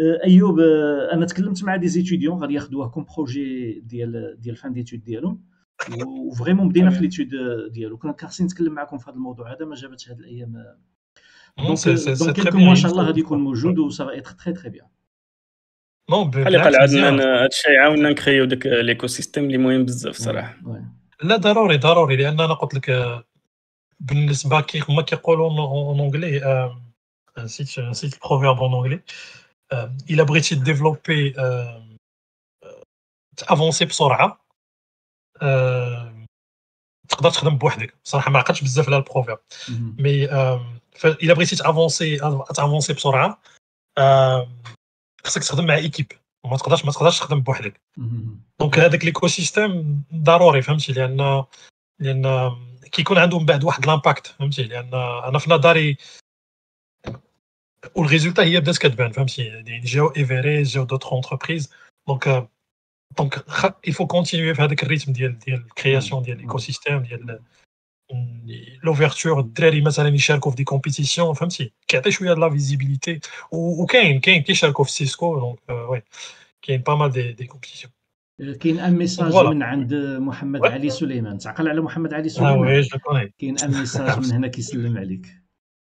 آه، ايوب آه، انا تكلمت مع دي زيتيديون غادي ياخذوه كوم بروجي ديال ديال فان ديتود ديالهم وفريمون بدينا في ليتود ديالو كنا كارسين نتكلم معكم في هذا الموضوع هذا ما جابتش هذه الايام دونك دونك ان شاء الله غادي يكون موجود و سافا اتر تري تري بيان نو بحال قال عندنا هادشي عاونا نكريو داك ليكو آه، سيستيم اللي مهم بزاف صراحه لا ضروري ضروري لان انا قلت لك بالنسبه كي هما كيقولوا اون اونجلي نسيت نسيت البروفيرب اون اونجلي الا بغيتي ديفلوبي تافونسي بسرعه euh, تقدر تخدم بوحدك صراحه ما عقلتش بزاف على البروفيرب مي euh, الا بغيتي تافونسي تافونسي بسرعه آه، خصك تخدم مع ايكيب وما تقدرش ما تقدرش تخدم بوحدك دونك هذاك ليكو سيستيم ضروري فهمتي لان لان كيكون عندهم بعد واحد لامباكت فهمتي لان انا في نظري Ou le résultat il y a des des d'autres entreprises donc euh, il faut continuer faire des rythme de création de l'ouverture très des compétitions enfin si a de la visibilité ou Cisco donc euh, qui a pas mal de des compétitions euh,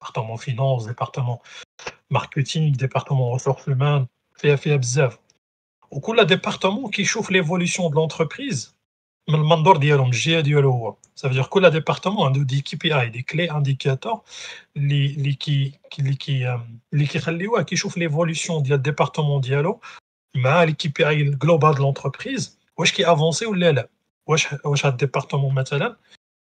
département finance, département marketing, département ressources humaines, fait fait bzaf. Au coup, le département qui chauffe l'évolution de l'entreprise, le mandor dialom, ça veut dire que le département a des des clés indicateurs, qui qui qui euh, qui l'évolution du département dialo, mais l'équipe globale de l'entreprise, où est-ce qu'il avance ou l'a où est-ce département maintenant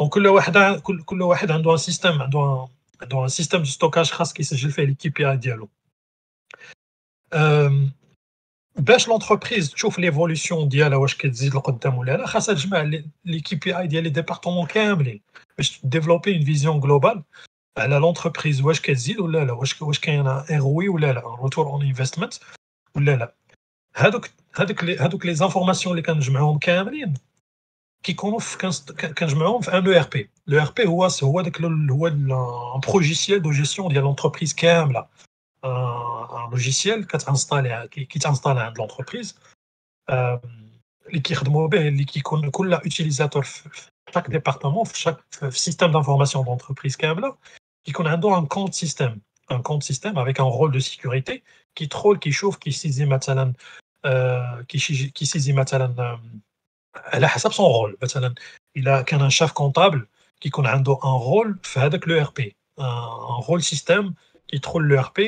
دونك كل واحد كل كل واحد عنده ان سيستم عنده عنده ان سيستم دو ستوكاج خاص كيسجل فيه ليكي بي اي ديالو باش لونتربريز تشوف ليفولوسيون ديالها واش كتزيد لقدام ولا لا خاصها تجمع لي كي بي اي ديال لي ديبارتمون كاملين باش ديفلوبي اون فيزيون جلوبال على لونتربريز واش كتزيد ولا لا واش واش كاينه ايروي ولا لا روتور اون انفستمنت ولا لا هادوك هادوك هادوك لي زانفورماسيون اللي كنجمعوهم كاملين qui quand je me lance un ERP, l'ERP ouais c'est ouais de logiciel de gestion il y a l'entreprise capable un logiciel qui t'installe de l'entreprise euh, les qui redmobilent les qui coulent la utilisateurs chaque département chaque système d'information d'entreprise l'entreprise capable qui qu'on a un compte système un compte système avec un rôle de sécurité qui troll qui chauffe qui saisit matelan euh, qui saisit matelan euh, elle est à base de son rôle. Par exemple, il y a un chef comptable qui a un rôle fait avec le ERP, un rôle système qui contrôle l'ERP,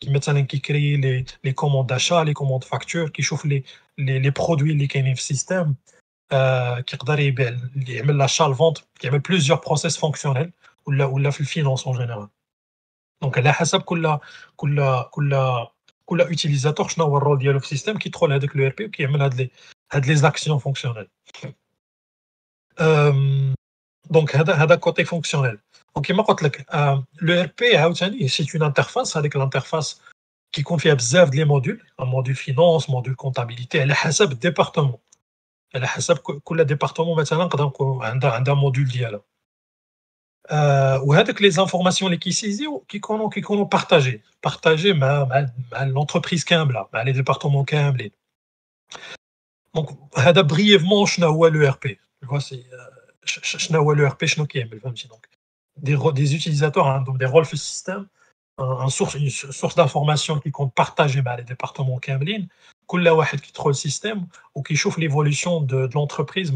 qui crée les commandes d'achat, les commandes de facture, qui chauffe les produits, les canifs système, qui regarde les achats, les ventes. Il y avait plusieurs process fonctionnels où la finance en général. Donc elle est à base de tous les utilisateurs qui ont un dans le système qui contrôle avec ERP ou qui est malade les actions fonctionnelles. Euh, donc, c'est a un côté fonctionnel. Euh, L'ERP, c'est une interface qui confie à observer les modules, un module finance, un module comptabilité, elle a un département. Elle a un département, maintenant, qui a un module dialogue. Euh, ou avec les informations, les qui sont partagées. Partagées à l'entreprise qui aime, les départements qui donc, هذا brièvement شنو هو l'ERP. Tu vois, c'est شنو هو l'ERP, شنو كيعمل, donc. Des, utilisateurs, hein, donc des rôles du système, une source d'information qui compte partager par bah, les départements Kemlin, qui trouvent le système ou qui chauffe l'évolution de, l'entreprise,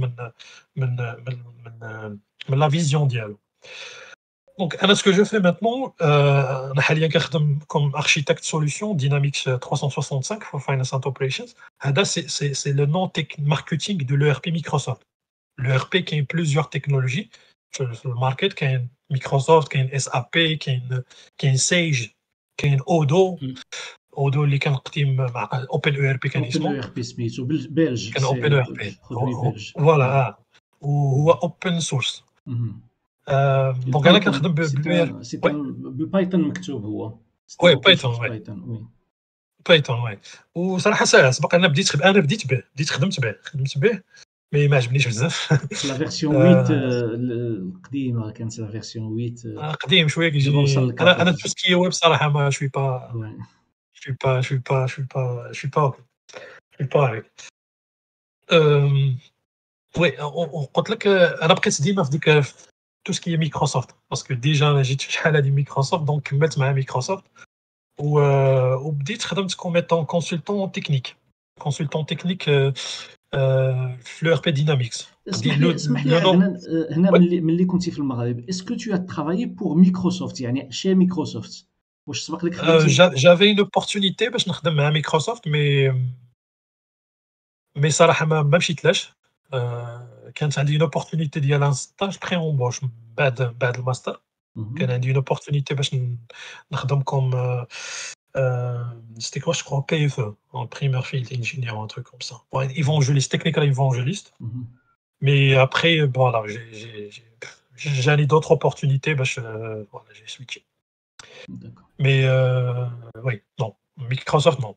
la vision d'IALO. Donc, alors ce que je fais maintenant, euh, comme architecte solution Dynamics 365 for Finance and Operations, c'est le nom marketing de l'ERP Microsoft. L'ERP qui a plusieurs technologies sur le market, qui a Microsoft, qui a SAP, qui a Sage, qui a Odo. Hmm. Odoo اللي bah, e a une open ERP. Open ERP, كان اسمه اوبن او ار بي open ERP, Voilà, ou دونك آه، انا كنخدم ببلوير بايثون مكتوب هو وي بايثون وي بايثون وي وصراحه ساعه سبق انا بديت انا بديت به بديت خدمت به خدمت به مي ما عجبنيش بزاف لا فيرسيون 8 آه، القديمه كانت لا فيرسيون 8 آه، قديم شويه كيجي انا انا تسكي ويب صراحه ما شوي با شوي با شوي با شوي با شوي با شوي با وي قلت لك انا بقيت ديما في ديك tout ce qui est Microsoft. Parce que déjà, j'ai déjà la Microsoft, donc mettre ma Microsoft. Ou peut-être tu ce qu'on met en consultant technique. Consultant technique, euh, euh le Dynamics. Est-ce que tu as travaillé pour Microsoft, chez Microsoft euh, J'avais une opportunité parce que je Microsoft, mais. Mais ça, même si je euh, quand j'ai une opportunité d'y aller en stage pré-embauche, bad, bad master, mhm. quand j'ai une opportunité, je travaille comme, euh, euh, je crois, PFE, en primer field engineer, un truc comme ça. Bon, évangéliste, technical évangéliste. Mhm. Mais après, euh, bon, alors, j'ai eu d'autres opportunités, j'ai switché. Mais oui, non, Microsoft, non.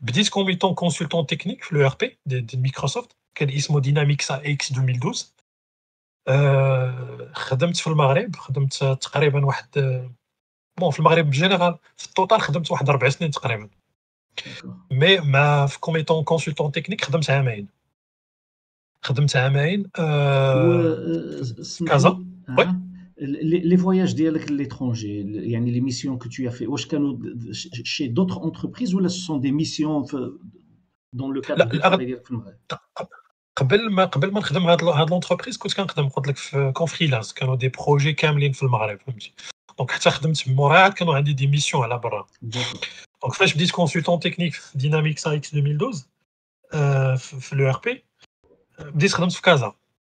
بديت كوميتون كونسلتون تكنيك في لو ار بي ديال مايكروسوفت كان اسمه ديناميكس اكس 2012 خدمت في المغرب خدمت تقريبا واحد بون في المغرب جينيرال في التوتال خدمت واحد اربع سنين تقريبا مي مع في كوميتون كونسلتون تكنيك خدمت عامين خدمت عامين أه, آه، كازا وي إيه؟ آه. les voyages à l'étranger, les missions que tu as fait, chez d'autres entreprises ou là ce sont des missions dans le cadre de travail Avant de l'entreprise, je travaillais en freelance, j'avais des projets complets dans le Maghreb. Donc j'ai travaillé à Morad, des missions à l'abri. Donc je suis consultant technique Dynamics AX 2012, euh, le RP, j'ai travaillé à Casa.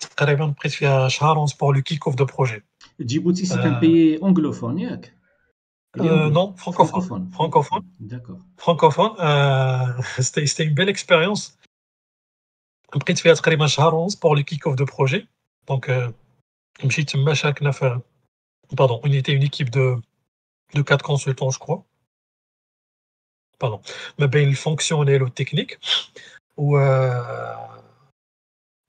J'ai quasiment pris فيها شهر pour le kick-off de projet. Djibouti c'est euh، un pays anglophone, yak. Euh، non, francophone. Francophone D'accord. Francophone euh, c'était une belle expérience. J'ai pris فيها تقريبا شهر pour le kick-off de projet. Donc euh je suis t'embashakna, فهم. Pardon, on était une équipe de quatre consultants, je crois. Pardon, Mais ben les fonctionnel ou technique. Et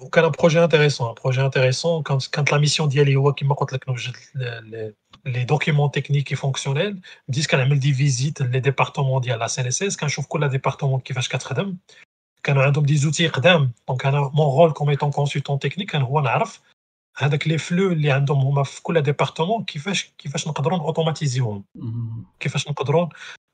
Donc, un projet intéressant. Un projet intéressant, quand, la mission dit les, les documents techniques et fonctionnels, disent qu'elle a des visites les départements de la CNSS, qu'un le département qui 4 a des outils Donc, mon rôle comme étant consultant technique, un roi avec les flux, département qui qui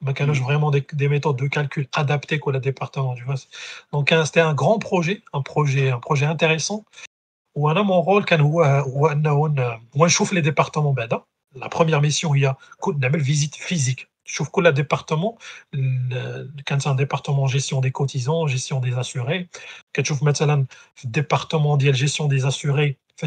Bacaloche, mm. vraiment des, méthodes de calcul adaptées au département. Donc, c'était un grand projet, un projet, un projet intéressant. Où un mon rôle, quand on, on, on chauffe les départements, la première mission, il y a une visite physique. Chauffe que le département, quand c'est un département gestion des cotisants, gestion des assurés, quand chauffe maintenant département de gestion des assurés, c'est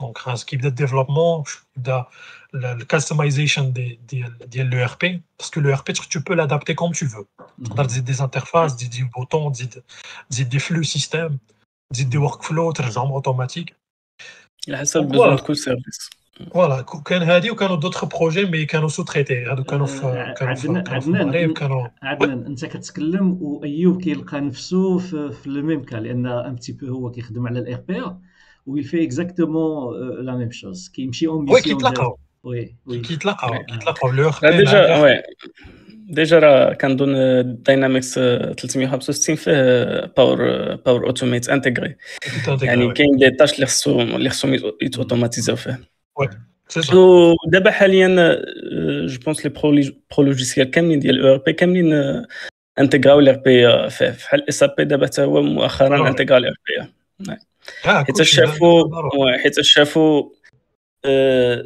Donc, un skip de développement, de la customization de l'ERP, parce que l'ERP, tu peux l'adapter comme tu veux. Mm -hmm. des interfaces, des, des boutons, des, des flux système, des, workflows, des armes automatiques. Il a ça Donc, besoin voilà. de code service. Voilà, quand il a dit qu'il y a d'autres projets, mais qu'il y a aussi traité. Adnan, Adnan, tu as parlé et Ayoub qui a le même cas, il y a un petit peu qui e a fait le RPA où il fait exactement la même chose. Qui me Oui, qui وي وي كيتلاقاو كيتلاقاو لو لا ديجا وي ديجا راه كنظن داينامكس 365 فيه باور باور اوتوميت انتيغري يعني كاين دي تاش اللي خصو اللي خصهم يتوتوماتيزاو فيه دابا حاليا جو بونس لي برو لوجيسيال كاملين ديال او ار بي كاملين انتيغراو ار بي فيه بحال اس ار بي دابا حتى هو مؤخرا انتيغرا ار بي Ah, حيت شافوا حيت آه، شافوا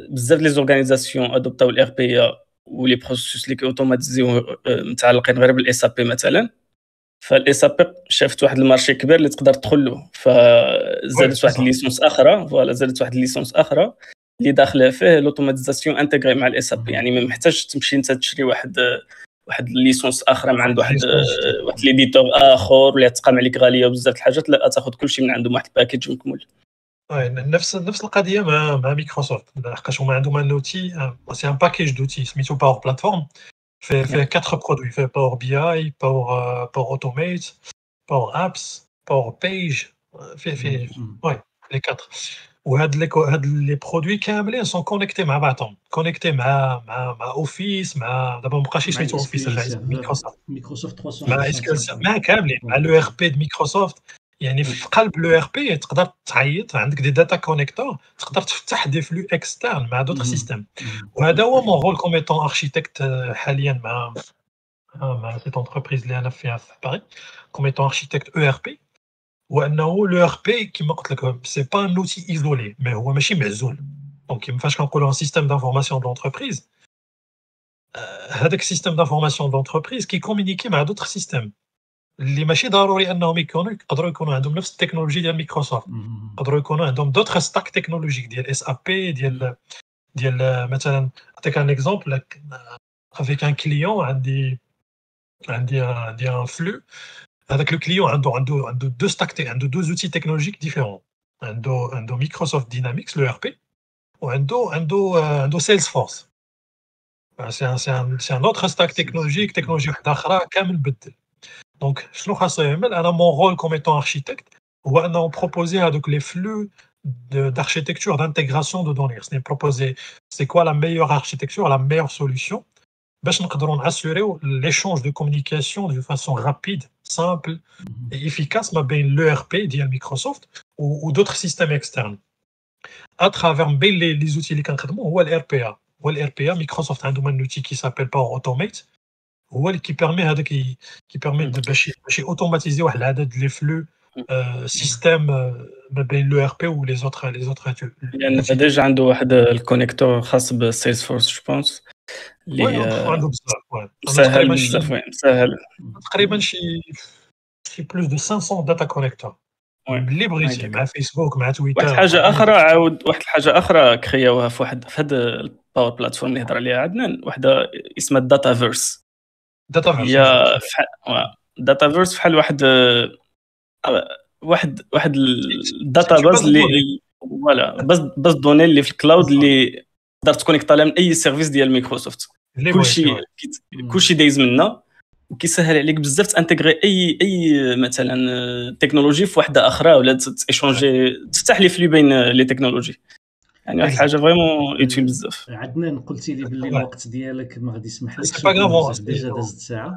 بزاف لي زورغانيزاسيون ادوبتاو الار بي ولي بروسيس اللي كيوتوماتيزيو آه، متعلقين غير بالاس بي مثلا فالاس بي شافت واحد المارشي كبير اللي تقدر تدخل له فزادت واحد الليسونس اخرى فوالا زادت واحد الليسونس اخرى اللي داخله فيه لوتوماتيزاسيون انتغري مع الاس بي يعني ما محتاجش تمشي انت تشري واحد آه، واحد ليسونس اخرى من عند واحد آه، واحد ليديتور اخر ولا تقام عليك غاليه بزاف الحاجات لا تاخذ كلشي من عندهم واحد الباكيج مكمل نفس نفس القضيه مع مع مايكروسوفت لحقاش هما عندهم ان اوتي سي ان باكيج دوتي سميتو باور بلاتفورم فيه فيه كاتر برودوي فيه باور بي اي باور باور اوتوميت باور ابس باور بيج فيه فيه وي لي كاتر ou les produits câblés, sont connectés, ma bâton, connectés à ma office, d'abord, euh, Microsoft 300. à l'ERP de Microsoft, il y a des data connectors, des flux externes, mais à d'autres mhm. systèmes. Mhm. Ou mon rôle comme étant architecte, euh, ah, cette entreprise, elle a fait comme étant architecte ERP ou e l'ERP qui que ce n'est pas un outil isolé, mais une machine, mais Zoom. Donc, il me fache qu'on un système d'information de l'entreprise, euh, avec un système d'information de l'entreprise qui communiquait, mais à d'autres systèmes. Les machines, a technologie de Microsoft, mhm. on a d'autres stacks technologiques, a un exemple avec un client, and a un flux avec le client, un de deux de deux outils technologiques différents. Un de Microsoft Dynamics, le ou un de Salesforce. C'est un, autre stack technologique, technologique d'Akhra, Kamel Bedel. Donc, mon rôle comme étant architecte, ou à proposé les flux d'architecture, d'intégration de données. C'est proposer, c'est quoi la meilleure architecture, la meilleure solution, pour assurer l'échange de communication de façon rapide simple et mhm. efficace ma l'ERP dit Microsoft ou, d'autres systèmes externes à travers les, outils les concrètement ou l'RPA ou l'RPA Microsoft a un outil d'outil qui s'appelle pas Automate ou hein, qui permet de qui, permet mhm. de bâcher automatiser les flux mhm. euh, systèmes, euh, système l'ERP ou les autres les autres il y a déjà un connecteur Salesforce je pense اللي آه، عندهم بزاف سهل بزاف سهل تقريبا شي شي بلوس دو 500 داتا كونيكتور اللي بغيتي مع فيسبوك مع تويتر واحد الحاجه اخرى عاود واحد الحاجه اخرى كرياوها في واحد في هذا الباور بلاتفورم اللي هضر عليها عدنان واحده اسمها الداتا فيرس داتا فيرس هي فحال داتا فيرس بحال واحد واحد واحد الداتا باز اللي فوالا باز باز دوني اللي في الكلاود اللي تقدر تكونيكتا من اي سيرفيس ديال مايكروسوفت كلشي كلشي دايز منا وكيسهل عليك بزاف تانتيغري اي اي مثلا تكنولوجي آه، في وحده اخرى ولا تيشونجي تفتح لي فلو بين آه، لي تكنولوجي يعني واحد الحاجه فريمون يوتيوب بزاف عدنان يعني قلتي لي باللي الوقت ديالك ما غادي يسمح لكش سي با غاف ديجا دازت ساعه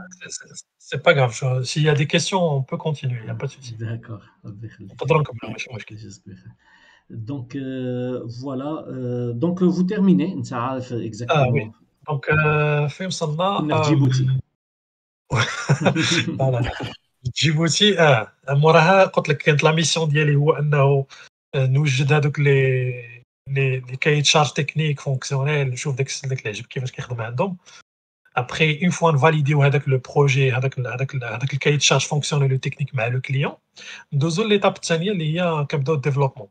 سي با غاف سي يا دي كيسيون اون بو كونتينيو يا با سوسي داكور ربي يخليك نقدروا نكملوا ماشي مشكل جزاك بخير Donc, euh, voilà. Euh, donc, vous terminez, exactement. Ah, oui. Donc, euh, Fem Sanna. Djibouti. Voilà. Djibouti, Moraha, quand la mission d'y aller, nous, je donne les. Les, les cahiers de charges techniques fonctionnels, je trouve que les, l'équipe qui va se Après, une fois validé avec le projet, avec le, avec avec le cahier de charges fonctionnel et le technique, mais le client, deuxième étape, il y a un capital de développement.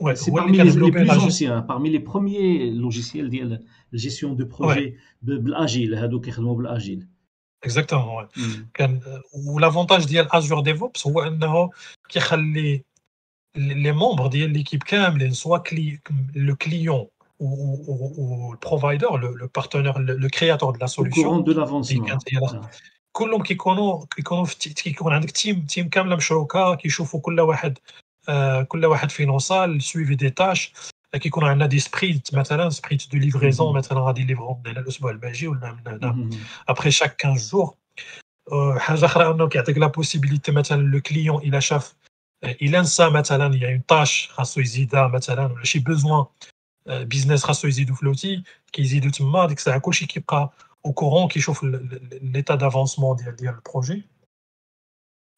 Ouais, c'est parmi les, plus anciens, parmi les premiers logiciels de gestion de projet de agile, mobile hein, agile. Exactement. avec l'Agile. Exactement, ou l'avantage de Azure DevOps, c'est qui les, les membres de l'équipe CAM, soit le client ou, ou le provider, le, partenaire, le, créateur de la solution. Au de l'avancement. كلهم كيكونوا كيكونوا في كيكون عندك تيم تيم كامله مشروكه tout كل واحد tout euh, le financier suit des tâches euh, de livraison. Après chaque 15 jours, euh, il a la possibilité que le client il il a une tâche. Business de qui est au courant qui chauffe l'état d'avancement du projet.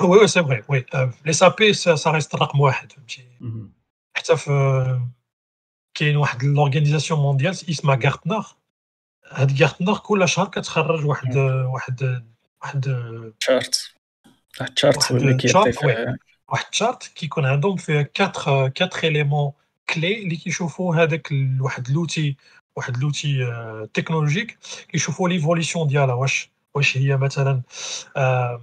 وي وي سي فغي وي لي سابي سا ريست رقم واحد فهمتي حتى في كاين واحد لورغانيزاسيون مونديال اسمها غارتنر هاد غارتنر كل شهر كتخرج واحد واحد واحد تشارت واحد تشارت اللي كيعطي واحد التشارت كيكون عندهم فيه 4 4 اليمون كلي اللي كيشوفوا هذاك واحد لوتي واحد لوتي تكنولوجيك كيشوفوا ليفوليسيون ديالها واش واش هي مثلا آه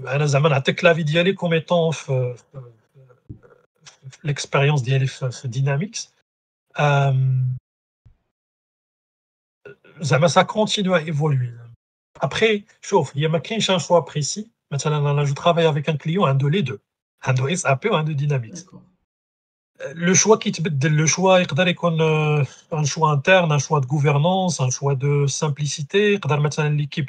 انا زعما نعطيك لافي ديالي كوم l'expérience ديالي Dynamics. ça continue à évoluer. Après, il y a كاينش un choix précis. Je travaille avec un client de les deux. عنده اس ار بي وعنده Dynamics. Le choix qui le choix euh، un choix interne, un choix de gouvernance, un choix de simplicité. l'équipe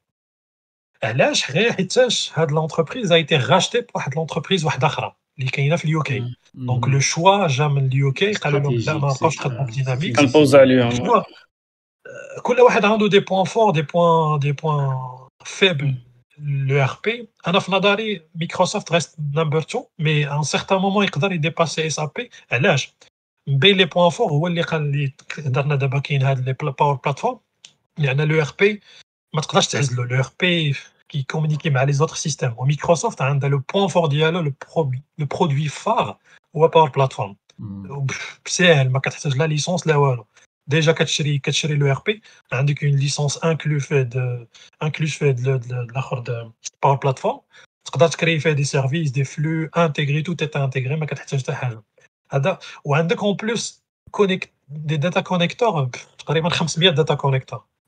Elle a l'entreprise a été rachetée par l'entreprise Donc le choix Jam a une dynamique. des points forts, des points, des points faibles, l'ERP. Microsoft reste number two, mais un certain moment, il peut dépasser SAP. Elle a les points forts Power Platform. Il y a ERP ma تقدرش تعزل لو rp qui communique avec les autres systèmes au microsoft a un de le point fort dial le produit le produit phare on la parler plateforme c'est facile tu as pas besoin de la licence là-bas déjà tu achètes tu achètes le rp tu hein, as une licence inclue fait d'inclue fait de la de la plateforme tu peux te créer des services des flux intégrés tout est intégré tu as pas besoin de rien ça et tu as en plus connect des data connectors, connector environ 500 data connectors.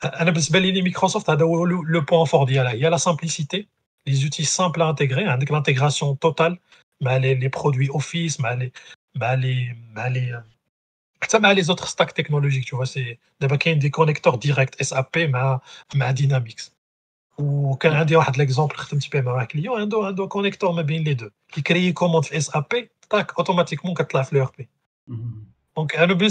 Ah, ah, Microsoft a le point fort Il y a la simplicité, les outils simples à intégrer, hein, l'intégration totale, les produits office, euh, les autres stacks technologiques. C'est des connecteurs directs, SAP, Dynamics. Ou un a de l'exemple, un qui crée commande SAP, automatiquement, c'est Il FLRP. Donc, Anabis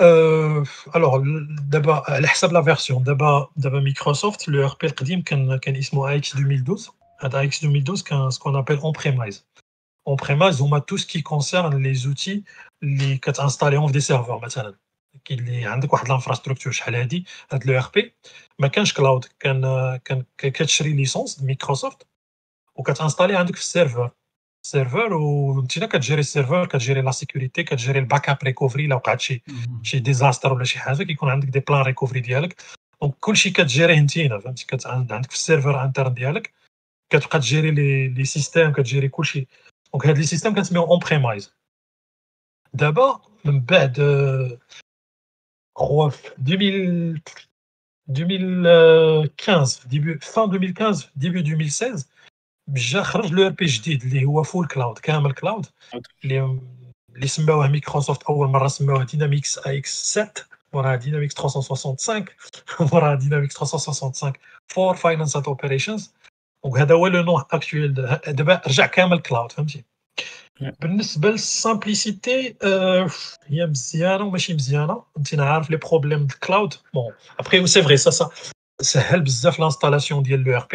Euh, alors, d'abord, à l'heure actuelle, la version d'abord, d'abord Microsoft, le ERP y a un an, AX 2012. AX 2012, ce qu'on appelle on-premise. On-premise, on a tout ce qui concerne les outils, les sont installés en des serveurs, mais ça, qu'il est en hein, l'infrastructure, je l'ai dit, l'ERP. le ERP. Mais quand je cloud, qu'un euh, qu'un une licence Microsoft ou qu'êtes installé un serveur serveur ou tu sais que tu gères le serveur, tu gérer la sécurité, tu gérer le backup recovery la où tu as chez des asteurs ou chez Havek et qu'on a des plans recovery dialogue. Donc quand tu gères un T, tu as un serveur interne dialogue, quand tu gères les systèmes, quand gérer gères couches, on crée des systèmes qui se mettent en prémise. D'abord, je me dis, 2015, fin 2015, début 2016. J'ai sûr le ERP qui est full cloud camel cloud les les Microsoft a eu la Dynamics AX7 voilà Dynamics 365 voilà Dynamics 365 for finance and operations donc c'est le nom actuel de de camel cloud franchement une belle simplicité il y a plusieurs machines différentes on les problèmes de cloud bon après c'est vrai ça ça ça helpe l'installation de l'ERP.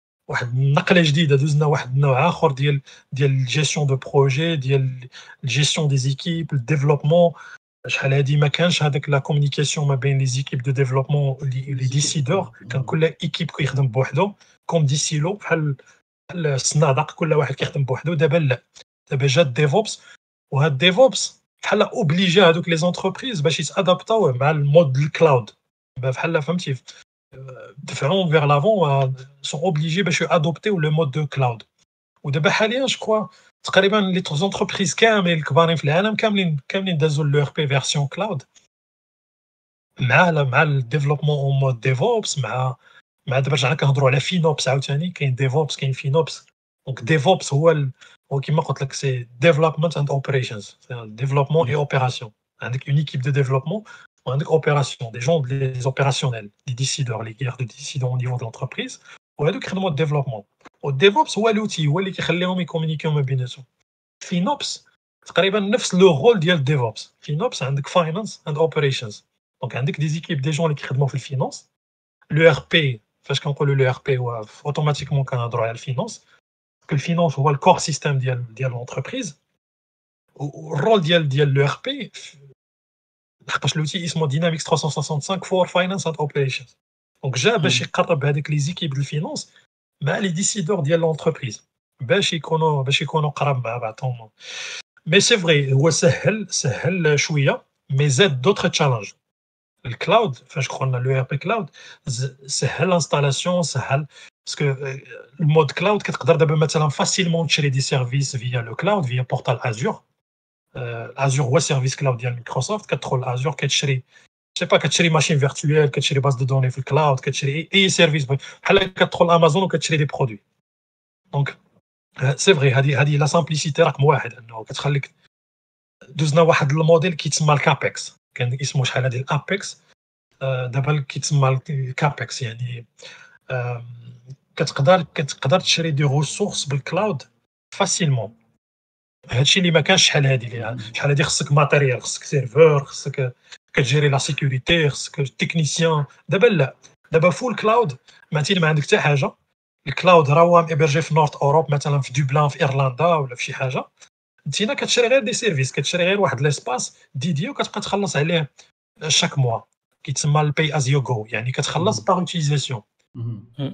واحد النقله جديده دوزنا واحد النوع اخر ديال ديال الجيستيون دو بروجي ديال الجيستيون دي زيكيب الديفلوبمون شحال هادي ما كانش هذاك لا كومونيكاسيون ما بين لي زيكيب دو ديفلوبمون لي ديسيدور كان كل ايكيب كيخدم بوحدو كوم دي سيلو بحال الصنادق كل واحد كيخدم بوحدو دابا لا دابا جا الديفوبس وهاد الديفوبس بحال اوبليجي هادوك لي زونتربريز باش يتادابتاو مع المود الكلاود بحال فهمتي Euh, différents vers l'avant euh, sont obligés d'adopter ben, adopter le mode de cloud. Ou de Bahalien, je crois, les entreprises qui aiment le cloud, qui ont le version cloud, mal développement en mode DevOps, mais on a un droit à la FinOps, qui est DevOps, qui est FinOps. Donc DevOps, c'est Development and Operations, c'est-à-dire développement et opération. Avec une équipe de développement, a des opérations, des gens, des opérationnels, des décideurs, les guerres de décideurs au niveau de l'entreprise, ou à créer de développement. Au DevOps, est l'outil, ou qui communique communiquer en combinaison. FinOps, c'est le rôle du DevOps. FinOps, c'est Finance and Operations. Donc, il des équipes, des gens qui créent le finance. L'ERP, parce qu'on le l'ERP, euh, automatiquement, on a droit à la finance. Que le finance, ou le corps système de l'entreprise. Le rôle de l'ERP, L'outil s'appelle « Dynamics 365 for Finance and Operations ». Donc, déjà, pour se rapprocher de cette de finance, il les décideurs de l'entreprise pour se rapprocher de l'entreprise. Mais c'est vrai, c'est un peu facile, mais il y d'autres challenges. Le cloud, je crois que l'UAP cloud, c'est l'installation, installation facile, parce que euh, le mode cloud, tu peux facilement acheter des services via le cloud, via le portal Azure. ازور هو سيرفيس كلاود ديال مايكروسوفت كتدخل ازور كتشري سي با كتشري ماشين فيرتويال كتشري باز دو دوني في الكلاود كتشري اي سيرفيس بحال كتدخل امازون وكتشري دي برودوي دونك سي فغي هذه هذه لا سامبليسيتي رقم واحد انه كتخليك دوزنا واحد الموديل كيتسمى الكابكس كان اسمه شحال هذه الابكس دابا كيتسمى الكابكس يعني كتقدر كتقدر تشري دي ريسورس بالكلاود فاسيلمون هادشي اللي ما كانش شحال هادي يعني شحال هادي خصك ماتيريال خصك سيرفور خصك كتجيري لا سيكوريتي خصك تكنيسيان دابا لا دابا فول كلاود ما ما عندك حتى حاجه الكلاود راه هو ميبرجي في نورث اوروب مثلا في دوبلان في ايرلندا ولا في شي حاجه انت هنا كتشري غير دي سيرفيس كتشري غير واحد ليسباس ديدي وكتبقى تخلص عليه شاك موا كيتسمى البي از يو جو يعني كتخلص باغ اوتيزاسيون أه.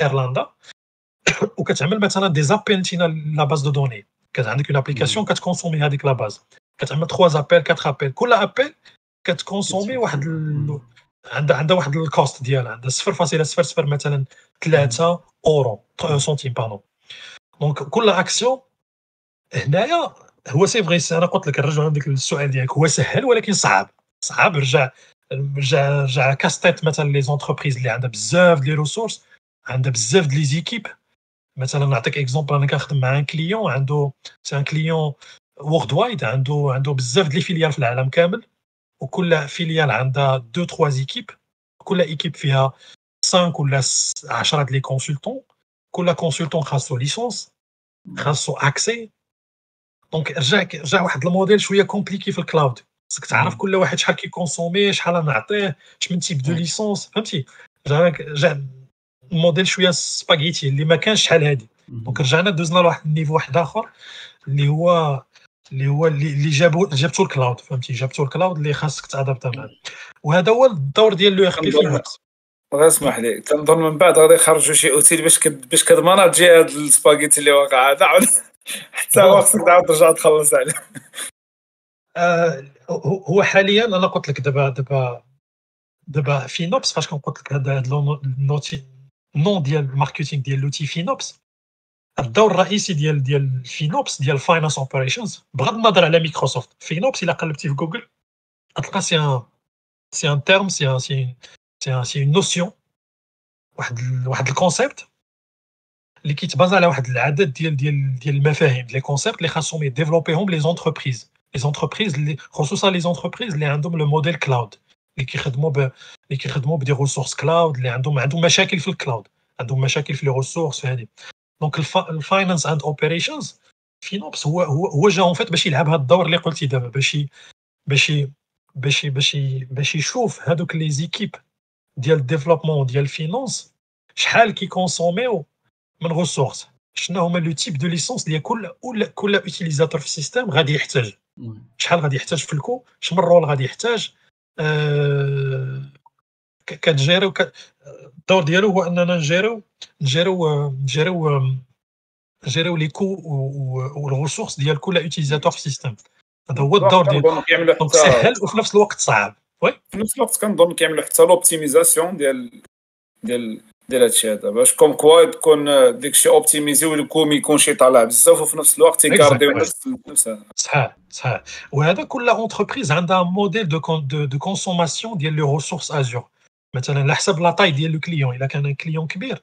ايرلندا mm. mm. وكتعمل مثلا دي زابينتينا لا باز دو دوني عندك اون ابليكاسيون كتكونسومي هذيك لا باز كتعمل 3 ابيل 4 ابيل كل ابيل كتكونسومي واحد عندها عندها واحد الكوست ديالها عندها 0.00 مثلا 3 اورو سنتيم بانو دونك كل اكسيون هنايا هو سي فغي انا قلت لك نرجعوا لديك السؤال ديالك هو سهل ولكن صعب صعب رجع رجع رجع كاستيت مثلا لي زونتربريز اللي عندها بزاف ديال ريسورس عندها بزاف ديال لي زيكيب مثلا نعطيك اكزومبل انا كنخدم مع ان كليون عنده سي ان كليون وورد وايد عنده عنده بزاف ديال لي فيليال في العالم كامل وكل فيليال عندها دو تخوا زيكيب كل ايكيب فيها 5 ولا 10 ديال لي كونسلتون كل كونسلتون خاصو ليسونس خاصو اكسي دونك رجع رجع واحد الموديل شويه كومبليكي في الكلاود خصك تعرف كل واحد شحال كيكونسومي شحال نعطيه شمن تيب دو ليسونس فهمتي رجع موديل شويه سباغيتي اللي ما كانش شحال هادي دونك رجعنا دوزنا لواحد النيفو واحد اخر اللي هو اللي هو اللي جابو جابتو الكلاود فهمتي جابتو الكلاود اللي خاصك تعذب معاه وهذا هو الدور ديال لو اخ بي في الوقت غير اسمح لي كنظن من بعد غادي يخرجوا شي اوتيل باش كد... باش كضمن تجي هاد السباغيتي اللي واقع هذا حتى هو خصك تعاود ترجع تخلص عليه آه هو حاليا انا قلت لك دابا دابا دابا في نوبس فاش كنقول لك هذا النوتي Non, marketing, FinOps. le ici, FinOps, finance operations, Microsoft. FinOps, c'est la collective Google. c'est un, terme, c'est une notion, un concept. Les on a concepts, les rassemble, développeront les entreprises. Les entreprises, les les entreprises, les modèles le modèle cloud. اللي كيخدموا ب... اللي كيخدموا بدي ريسورس كلاود اللي عندهم عندهم مشاكل في الكلاود عندهم مشاكل في لي ريسورس في هذه دونك الفاينانس اند اوبريشنز فينوبس هو هو هو جا اون فيت باش يلعب هذا الدور اللي قلتي دابا باش باش باش باش باش يشوف هذوك لي زيكيب ديال الديفلوبمون ديال الفينونس شحال كيكونسوميو من ريسورس شنو هما لو تيب دو ليسونس ديال كل كل كل اوتيليزاتور في السيستم غادي يحتاج شحال غادي يحتاج في الكو شمن رول غادي يحتاج آه، كتجيريو الدور ديالو هو اننا نجيرو نجيرو آه، نجيرو آه، نجيريو لي كو والريسورس ديال كل اوتيزاتور في السيستم هذا هو الدور ديالو دونك سهل وفي نفس الوقت صعب وي في نفس الوقت كنظن كيعملوا حتى لوبتيميزاسيون ديال ديال دير هادشي هذا باش كوم كوا تكون داكشي اوبتيميزي ويكون يكون شي طالع بزاف وفي نفس الوقت يكارديو نفس نفس صحيح صحيح وهذا كل اونتربريز عندها موديل دو دو كونسوماسيون ديال لي ريسورس ازور مثلا على حسب لا تاي ديال لو كليون الا كان كليون كبير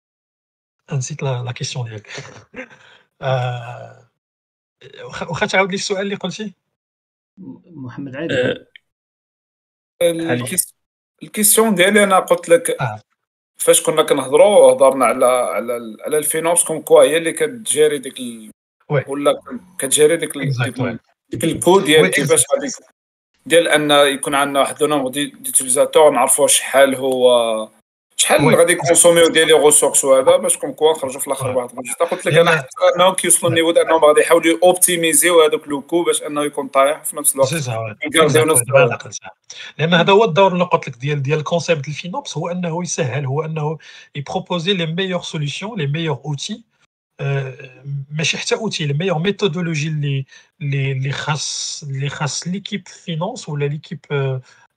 نسيت لا كيسيون ديالك آه، واخا تعاود لي السؤال اللي قلتي محمد عادل آه، آه، الكيسيون ديالي انا قلت لك فاش كنا كنهضروا هضرنا على على على الفينوبس كوم كوا هي اللي كتجاري ديك ال... ولا كتجاري ديك ال... ديك الكود ديال كيفاش غادي ديال ان يكون عندنا واحد لو نومبر ديتيليزاتور نعرفوا شحال هو شحال غادي كونسوميو ديال لي ريسورس وهذا باش كوم كوا خرجوا في الاخر واحد آه. الريزلت قلت لك انا حتى انهم كيوصلوا آه. النيفو انهم غادي يحاولوا اوبتيميزيو هذاك لو كو باش انه يكون طايح في نفس الوقت لان هذا هو الدور اللي قلت لك ديال ديال الكونسيبت الفينوبس هو انه يسهل هو انه يبروبوزي لي ميور سوليسيون لي ميور اوتي آه، ماشي حتى اوتي لي ميور ميثودولوجي اللي اللي خاص اللي خاص ليكيب فينونس ولا ليكيب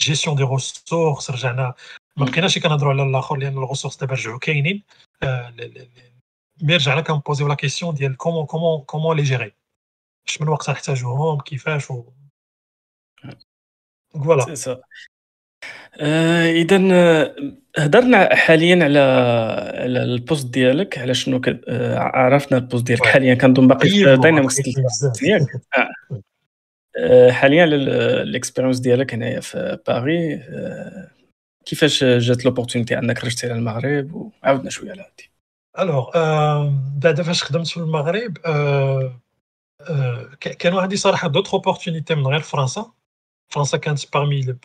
جيستيون دي روسورس رجعنا ما بقيناش كنهضروا على الاخر لان الغوسورس دابا رجعوا كاينين آه، مي رجعنا كنبوزيو لا كيسيون ديال كومون كومون كومون لي جيري اش من وقت نحتاجوهم كيفاش و فوالا اذا هضرنا حاليا على على البوست ديالك على شنو آه، عرفنا البوست ديالك حاليا كنظن باقي طيب، في داينامكس آه، حاليا الاكسبيرونس آه، ديالك هنايا في باري آه، كيفاش جات لوبورتونيتي انك رجعتي على المغرب وعاودنا شويه على هادي الوغ بعد فاش خدمت في المغرب كان واحد صراحه دوطخ اوبورتونيتي من غير فرنسا فرنسا كانت بارمي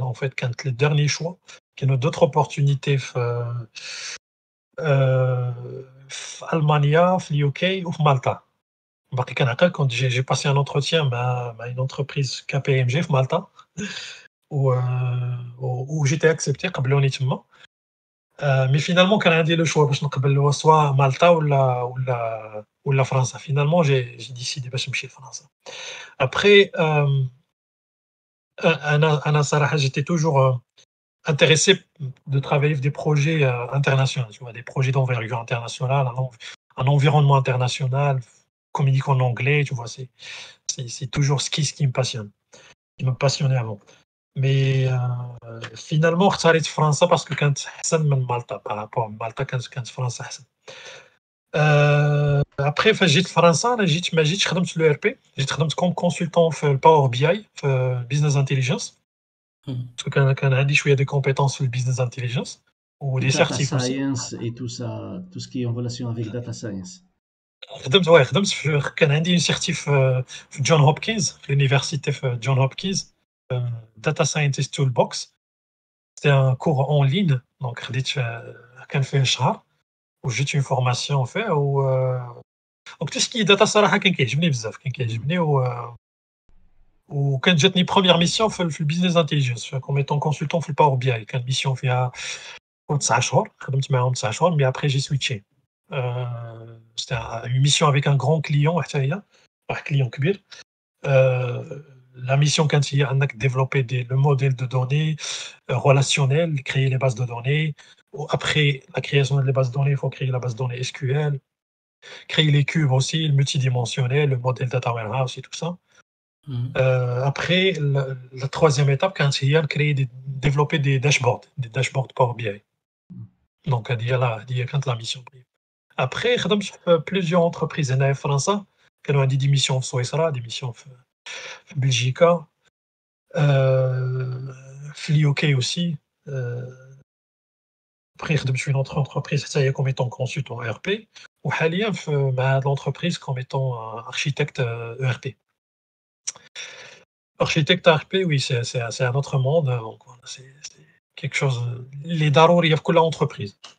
اون فيت كانت لي ديرني شوا كانوا دوطخ اوبورتونيتي في في المانيا في اليو كي وفي مالطا quand j'ai passé un entretien à bah, bah, une entreprise KPMG Malta, euh, où, j'étais accepté, euh, mais finalement, quand on dit le choix, soit Malta ou la, ou France, finalement, j'ai décidé de bah, en France. Après, euh, j'étais toujours intéressé de travailler sur des projets internationaux, des projets d'envergure internationale, un environnement international, dit en anglais, tu vois, c'est, c'est, c'est toujours ce qui, ce qui me passionne, qui me passionnait avant. Mais je suis allé arrête France parce que quand Hassan me Malta, par rapport à Malta, quand je suis euh, français, Hassan. après, j'ai été français, j'ai été j'ai travaillé sur l'ERP, j'ai travaillé comme consultant sur Power BI, Business Intelligence. Hmm. Parce que quand on a dit que des compétences sur le Business Intelligence, ou des certificats. Data science et tout ça, tout ce qui est en relation avec Data Science. Oui, je suis un euh, John Hopkins, l'université John Hopkins, euh, Data Scientist Toolbox. C'est un cours en ligne, donc je euh, j'ai une formation fait. tout ce qui est Data je première mission, le Business Intelligence, comme consultant, je le Power BI, mission, je mais après j'ai switché. Euh, c'était une mission avec un grand client, un client Kubir. Euh, la mission quand il y a développer le modèle de données euh, relationnel, créer les bases de données. Après la création des bases de données, il faut créer la base de données SQL, créer les cubes aussi, le multidimensionnel, le modèle data warehouse et tout ça. Mm. après, la, troisième étape, quand il y a créer développer des dashboards, des dashboards pour BI. Mm. Donc, à dire là, quand la mission. Après, j'ai fait plusieurs entreprises en France. J'ai a des missions en Suisse, des missions en Belgique, en euh, aussi. Euh, après, je suis une autre entreprise ça y est, comme étant consultant ERP. Ou Halia, bah, l'entreprise comme étant euh, architecte ERP. E architecte ERP, oui, c'est un autre monde. Hein, c'est quelque chose. Les darouri, il y a que l'entreprise. entreprise.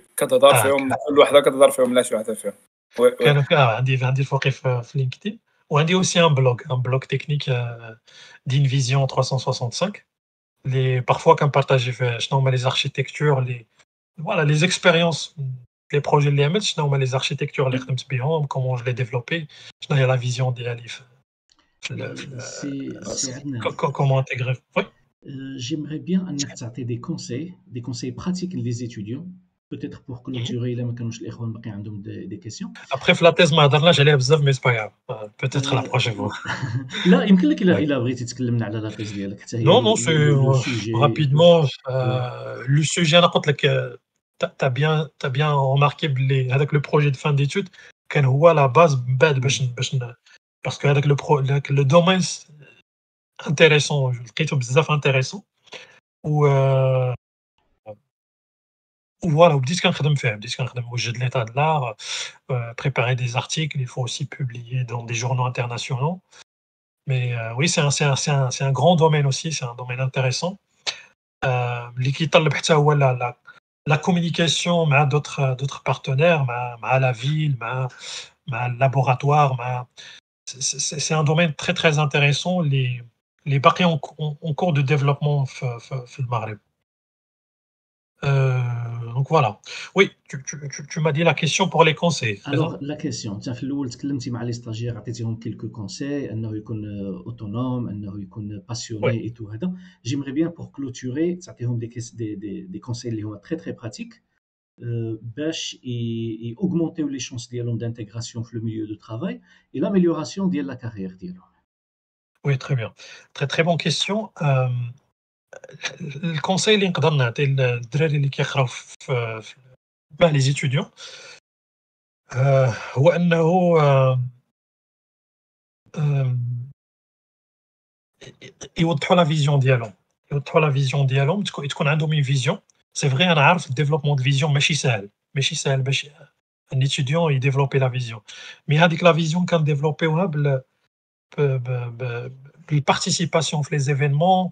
كتهضر آه فيهم كل وحده كتهضر فيهم لا شي وحده فيهم كانوا عندي عندي الفوقي في لينكدين وعندي aussi un blog un blog technique euh, d'Invision 365 les parfois quand partage, je nomme les architectures les voilà les expériences les projets de ML, je nomme les architectures les comment je les développé je nomme la vision de des euh, C'est... Euh, comment intégrer oui. j'aimerais bien en des conseils des conseils pratiques les étudiants peut-être pour clôturer a les ont des questions. Après, la thèse, j'allais mais pas grave. Euh, peut-être la euh, prochaine fois. Non, non, c'est euh, rapidement le sujet. tu as bien, bien remarqué avec le projet de fin d'études la base bad parce que le le domaine intéressant, le critère intéressant ou voilà, ou disque en train de me faire, disque en train de jeu de l'état de l'art, préparer des articles, il faut aussi publier dans des journaux internationaux. Mais oui, c'est un, un, grand domaine aussi, c'est un domaine intéressant. L'équital, la, la, la communication d'autres partenaires, à la ville, ma, ma laboratoire, c'est un domaine très très intéressant. Les, les parquets en, cours de développement, le donc voilà. Oui, tu, m'as dit la question pour les conseils. Alors, la question, tu as fait l'oul, tu as les stagiaires, عطيتيهم quelques conseils, Un يكون euh, autonome, un يكون euh, passionné et tout ça. J'aimerais bien pour clôturer, ça des des des, conseils très très pratiques. Euh, et augmenter les chances d'intégration dans le milieu de travail et l'amélioration de la carrière Oui, très bien. Très très bonne question. Euh, le conseil que je donne, c'est les étudiants, euh, oh, euh, euh, et la vision la vision une vision. C'est vrai, développement de vision, mais c'est Un étudiant il la vision. Mais il la vision participation aux les événements.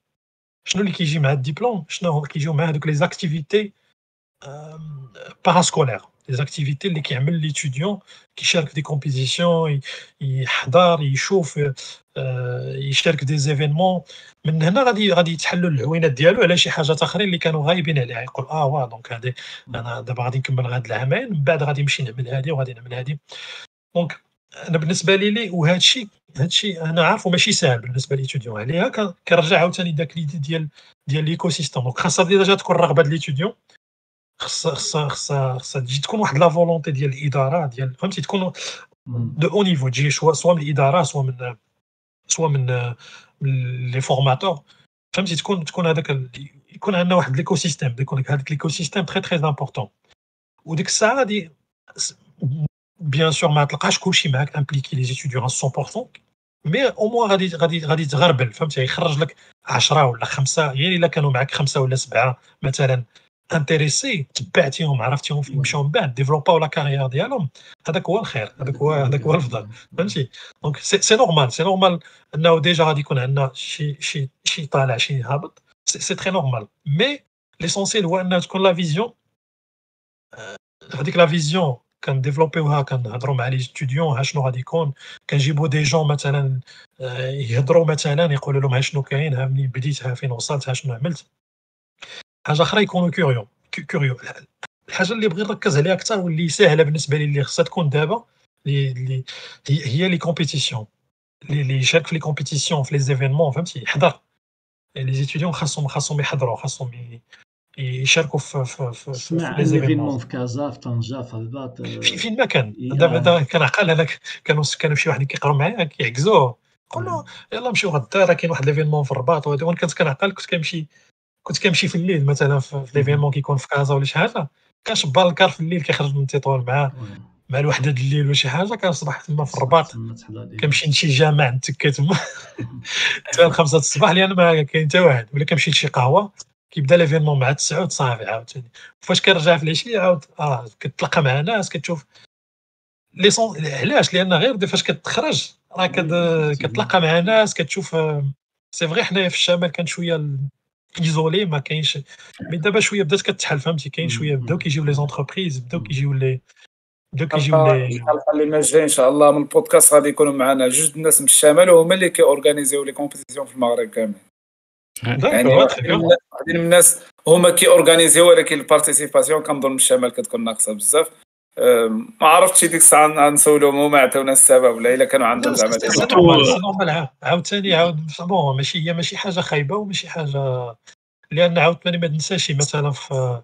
Je ne lis qu'au le diplôme Je ne les activités euh, parascolaires, les activités qui amènent l'étudiant qui cherchent des compositions, il chauffe, euh, des événements. انا بالنسبه لي لي وهذا الشيء هذا الشيء انا عارفه ماشي ساهل بالنسبه ليتيديون عليها يعني كيرجع عاوتاني داك ليدي ديال ديال ليكو سيستم دونك خاصها ديجا تكون الرغبه ديال ليتوديون خاصها خاصها خاصها خاصها تجي تكون واحد لا فولونتي ديال الاداره ديال فهمتي تكون دو او نيفو تجي سوا من الاداره سوا من سوا من لي فورماتور فهمتي تكون تكون هذاك يكون عندنا واحد ليكو سيستم يكون هذاك ليكو سيستم تري تري امبورطون وديك الساعه غادي bien sûr ما تلقاش كلشي معاك les étudiants à 100% mais au moins غادي غادي غادي تغربل فهمت يخرج لك 10 ولا 5 يعني الا كانوا معك 5 ولا 7 مثلا انتريسي تبعتيهم عرفتيهم مشاو من بعد كارير ديالهم هذاك هو الخير هذاك هو هذاك هو الافضل فهمتي انه ديجا غادي يكون عندنا شي شي شي طالع شي هابط هو تكون لا كنديفلوبيوها كنهضروا مع لي ستوديون ها شنو غادي يكون كنجيبوا دي جون مثلا آه، يهضروا مثلا يقولوا لهم ها شنو كاين ها منين بديت ها فين وصلت ها شنو عملت حاجه اخرى يكونوا كيوريو كيوريو الحاجه اللي بغيت نركز عليها اكثر واللي ساهله بالنسبه لي اللي خصها تكون دابا اللي هي لي كومبيتيسيون اللي يشارك في لي كومبيتيسيون في لي زيفينمون فهمتي يحضر يعني لي زيتيديون خاصهم خاصهم يحضروا خاصهم يشاركوا في في في في, في كازا في طنجه في الرباط في فين ما كان دابا كان كنعقل هذاك كانوا كانوا شي واحد كيقراو معايا كيعكزوه قول له يلا نمشيو غدا راه كاين واحد ليفينمون في الرباط وهذا وانا كنت كنعقل كنت كنمشي كنت كنمشي في الليل مثلا في ليفينمون كيكون في كازا ولا شي حاجه كنشبر الكار في الليل كيخرج من تطوان مع مع الوحده الليل ولا شي حاجه كنصبح تما في الرباط كنمشي لشي جامع نتكا تما حتى الخمسة الصباح لان ما كاين حتى واحد ولا كنمشي لشي قهوه كيبدا ليفينمون مع تسعود صافي عاوتاني فاش كيرجع في العشيه عاود اه كتلقى مع ناس كتشوف لي سون علاش لان غير دي فاش كتخرج راه كتلقى مع ناس كتشوف آه، سي فغي حنايا في الشمال كان شويه ايزولي ما كاينش مي دابا شويه بدات كتحل فهمتي كاين شويه بداو كيجيو لي زونتربريز بداو كيجيو لي بداو كيجيو لي الحلقه اللي ما جايه ان شاء الله من البودكاست غادي يكونوا معنا جوج الناس من الشمال وهما اللي كيورغانيزيو لي كومبيتيسيون في المغرب كامل يعني واحدين من الناس هما كي اورغانيزيو ولكن البارتيسيباسيون كنظن الشمال كتكون ناقصه بزاف ما عرفتش ديك الساعه نسولهم هما عطيونا السبب ولا الا كانوا عندهم زعما عاوتاني عاود بون ماشي هي ماشي حاجه خايبه وماشي حاجه لان عاوتاني ما تنساش مثلا في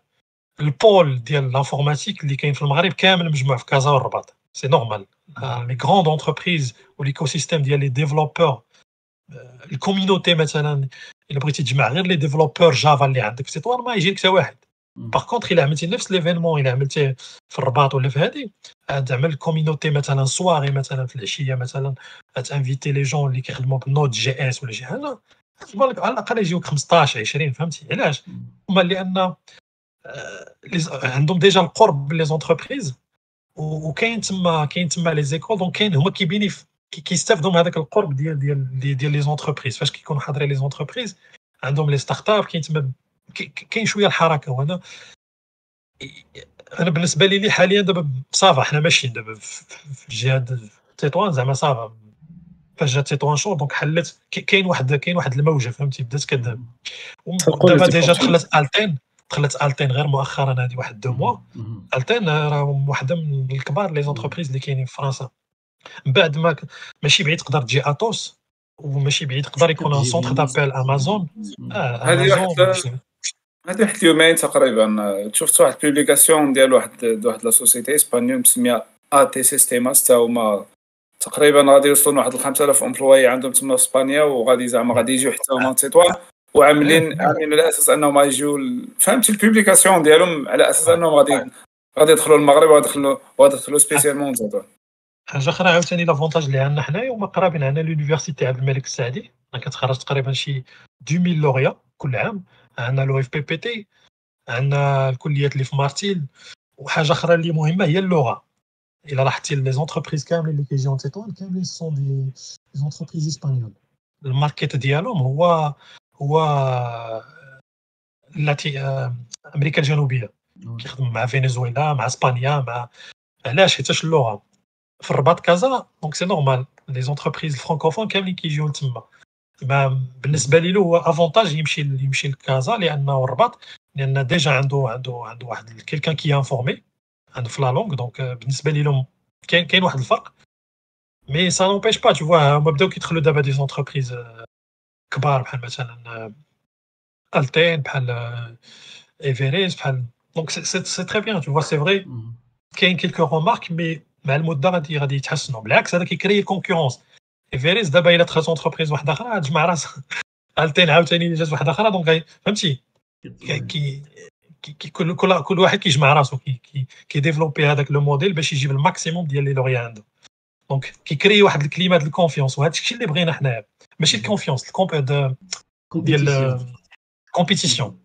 البول ديال لافورماتيك اللي كاين في المغرب كامل مجموع في كازا والرباط سي نورمال لي غروند اونتربريز وليكو سيستيم ديال لي ديفلوبور الكومينوتي مثلا الا بغيتي تجمع غير لي ديفلوبور جافا اللي عندك في سيتوار ما يجيك حتى واحد باغ كونتخ الا عملتي نفس ليفينمون الا عملتيه في الرباط ولا في هادي تعمل كومينوتي مثلا سواري مثلا في العشيه مثلا تانفيتي لي جون اللي كيخدموا بالنوت جي اس ولا شي حاجه على الاقل يجيوك 15 20 فهمتي علاش هما لان آه، عندهم ديجا القرب لي زونتربريز وكاين تما كاين تما لي زيكول دونك كاين هما كيبيني كيستافدوا من هذاك القرب ديال ديال ديال, ديال لي زونتربريز فاش كيكونوا حاضرين لي زونتربريز عندهم لي ستارت اب كاين تما كاين شويه الحركه وهنا انا بالنسبه لي لي حاليا دابا صافا حنا ماشيين دابا في الجهه تطوان زعما صافا فاش جات تطوان شور دونك حلت كاين واحد كاين واحد الموجه فهمتي بدات كذاب دابا ديجا دخلت التين دخلت التين غير مؤخرا هذه واحد دو موا التين راه واحده من الكبار لي زونتربريز اللي كاينين في فرنسا من بعد ما ماشي بعيد تقدر تجي اتوس وماشي بعيد تقدر يكون ان سونتر دابيل امازون هذه واحد واحد اليومين تقريبا شفت واحد بوبليكاسيون ديال واحد واحد لا سوسيتي اسبانيول مسميه ا تي سيستيماس تا هما تقريبا غادي يوصلوا واحد 5000 امبلوي عندهم تما في اسبانيا وغادي زعما غادي يجيو حتى هما تطوان وعاملين عاملين على اساس انهم يجيو فهمت البوبليكاسيون ديالهم على اساس انهم غادي غادي يدخلوا المغرب وغادي يدخلوا وغادي يدخلوا سبيسيالمون تطوان حاجه اخرى عاوتاني لافونتاج اللي عندنا حنايا هما قرابين عندنا لونيفرسيتي عبد الملك السعدي انا كتخرج تقريبا شي 2000 لوغيا كل عام عندنا لو اف بي بي تي عندنا الكليات اللي في مارتيل وحاجه اخرى اللي مهمه هي اللغه الا لاحظتي لي زونتربريز كاملين اللي كيجيو تيطوان كاملين سون دي زونتربريز اسبانيول الماركت ديالهم هو هو لاتي آه، امريكا الجنوبيه نعم. كيخدم مع فنزويلا مع اسبانيا مع علاش حيتاش اللغه Ferbat Kaza, donc c'est normal. Les entreprises francophones, qu'elles qui jouent ultimement. Mais, ben, l'espèce de l'eau, avantage, il y a le Kaza, il y a un Ferbat, il y a déjà quelqu'un qui est informé, un de la langue, donc, ben, l'espèce de l'eau, qu'il y a Mais ça n'empêche pas, tu vois, on m'a dit qu'il y a des entreprises, Kbar, par exemple, Alten, par Everest, par donc c'est très bien, tu vois, c'est vrai. Mm Qu'il y a quelques remarques, mais مع المده غادي غادي يتحسنوا بالعكس هذا كيكري الكونكورونس فيريز دابا الا دخلت اونتربريز واحده اخرى غتجمع راسها التين عاوتاني جات واحده اخرى دونك فهمتي كي كل كل كل واحد كيجمع راسو كي كي كيديفلوبي هذاك لو موديل باش يجيب الماكسيموم ديال لي لوريا عنده دونك كيكري واحد الكليما ديال الكونفيونس وهذا الشيء اللي بغينا حنايا ماشي الكونفيونس الكومب ديال كومبيتيسيون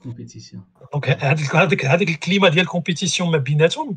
دونك هذيك هذيك هذيك الكليما ديال الكومبيتيسيون ما بيناتهم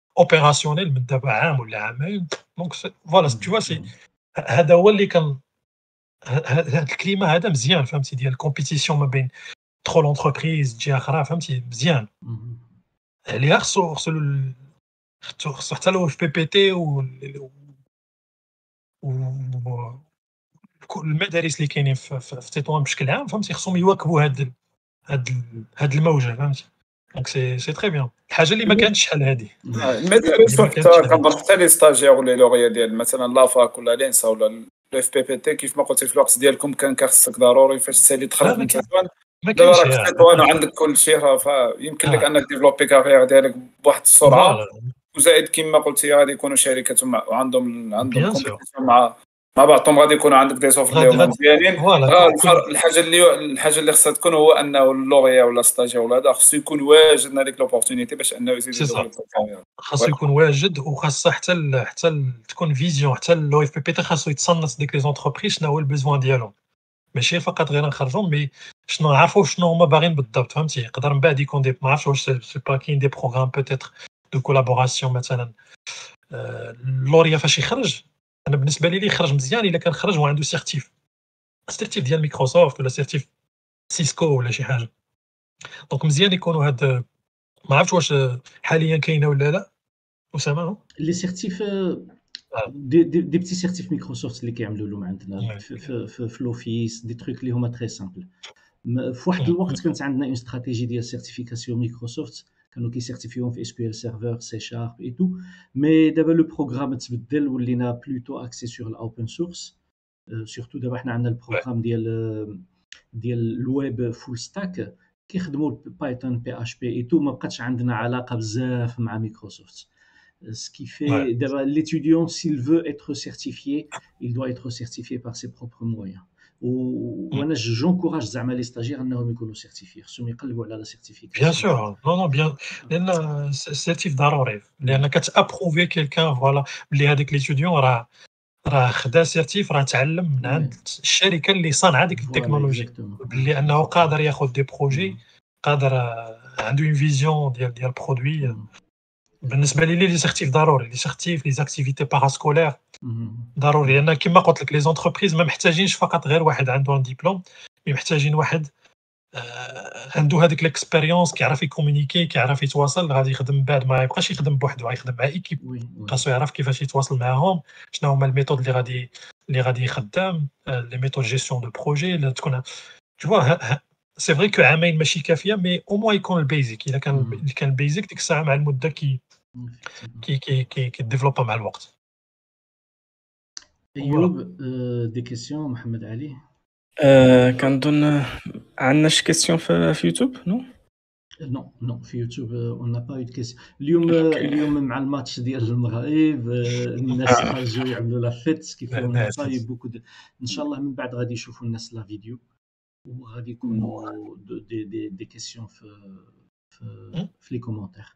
اوبيراسيونيل من دابا عام ولا عامين دونك فوالا mm, tu vois mm. هذا هو اللي كان هذا الكليما هذا مزيان فهمتي ديال الكومبيتيسيون ما بين ترو لونتربريز جهه اخرى فهمتي مزيان عليها mm, خصو خصو خصو حتى لو في بي بي تي و المدارس اللي كاينين في تطوان بشكل عام فهمتي خصهم يواكبوا هاد هاد هاد الموجه فهمتي دونك سي سي تري بيان الحاجه اللي ما كانتش شحال هذه ما دابا حتى كنظن حتى لي ستاجير ولا لوغيا ديال مثلا لافاك ولا لينسا ولا الاف بي بي تي كيف ما قلتي في الوقت ديالكم كان كخصك ضروري فاش تسالي دخل من ما دابا راك في وعندك كل شيء فيمكن لك انك ديفلوبي كارير ديالك بواحد السرعه وزائد كما قلتي غادي يكونوا شركات عندهم عندهم مع بعضهم غادي يكونوا عندك دي سوفت هما مزيانين الحاجه اللي الحاجه اللي خصها تكون هو انه اللوغيا ولا ستاجير ولا هذا خصو يكون واجد هذيك لوبورتونيتي باش انه يزيد خاصو يكون واجد وخاصه حتى حتى تكون فيزيون حتى لو اف بي بي تي خاصو يتصنت ديك لي زونتربريز شنو هو البيزوان ديالهم ماشي فقط غير نخرجهم مي شنو نعرفوا شنو هما باغيين بالضبط فهمتي يقدر من بعد يكون دي ما عرفتش واش سي با كاين دي بروغرام بوتيتر دو كولابوراسيون مثلا اللوريا آه، فاش يخرج انا بالنسبه لي اللي خرج مزيان الا كان خرج وعنده سيرتيف سيرتيف ديال مايكروسوفت ولا سيرتيف سيسكو ولا شي حاجه دونك مزيان يكونوا هاد ما عرفتش واش حاليا كاينه ولا لا اسامه لي سيرتيف آه، آه. دي دي, دي بتي سيرتيف مايكروسوفت اللي كيعملوا لهم عندنا آه. في, في, لوفيس دي تروك اللي هما تري سامبل في واحد الوقت كانت عندنا اون استراتيجي ديال سيرتيفيكاسيون مايكروسوفت Quand on qui certifié, on SQL Server, C-Sharp et tout. Mais le programme, c'est plutôt accès sur l'open source. Euh, surtout, on a le programme de euh, le Web Full Stack qui est Python, PHP et tout. On n'a pas beaucoup de relations avec Microsoft. Euh, ce qui fait que l'étudiant, s'il veut être certifié, il doit être certifié par ses propres moyens. وانا جونكوراج زعما لي ستاجير انهم يكونوا سيرتيفي خصهم يقلبوا على لا سيرتيفيك بيان سور نو نو بيان لان سيرتيف ضروري لان كتابروفي كيلكان فوالا بلي هذاك ليتوديون راه راه خدا سيرتيف راه تعلم من عند الشركه اللي صانعه ديك التكنولوجي بلي انه قادر ياخذ دي بروجي قادر عنده اون فيزيون ديال ديال برودوي بالنسبه لي لي ليزيغتيف ضروري ليزيغتيف لي زاكتيفيتي باراسكولير ضروري لان كما قلت لك لي زونتربريز ما محتاجينش فقط غير واحد عنده ان ديبلوم مي محتاجين واحد آه، عنده هذيك ليكسبيريونس كيعرف يكومونيكي كيعرف يتواصل غادي يخدم بعد ما يبقاش يخدم بوحدو غيخدم مع ايكيب خاصو يعرف كيفاش يتواصل معاهم شنو هما الميثود اللي غادي اللي غادي يخدم لي ميثود جيستيون دو بروجي تكون تشوا سي فري كو عامين ماشي كافيه مي او موان يكون البيزيك الا كان كان البيزيك ديك الساعه مع المده كي qui développe un mal-work. Youtube, des questions, Mohamed Ali? Quand on a une question sur YouTube, non? Non, non, sur YouTube, on n'a pas eu de questions. L'homme, il y a un match de la fête, ce qui fait qu'on a eu beaucoup de... N'challah même pas de radio, je vous donne la vidéo. Ou des questions, sur les commentaires.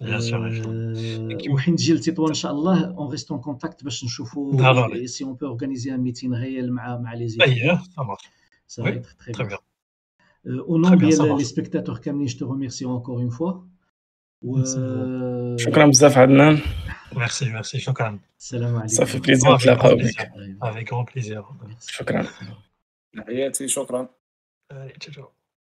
Bien sûr, et euh, bien sûr. Euh, on reste en contact parce que nous et si on peut organiser un meeting réel avec les équipes. D'ailleurs, ça va être très, bien. Euh, au nom bien les spectateurs, Kamni, je te remercie encore une fois. Merci, euh... beaucoup. merci. Merci, merci. Salam ça fait plaisir de la parler avec grand plaisir. Merci. Merci. Merci. Merci.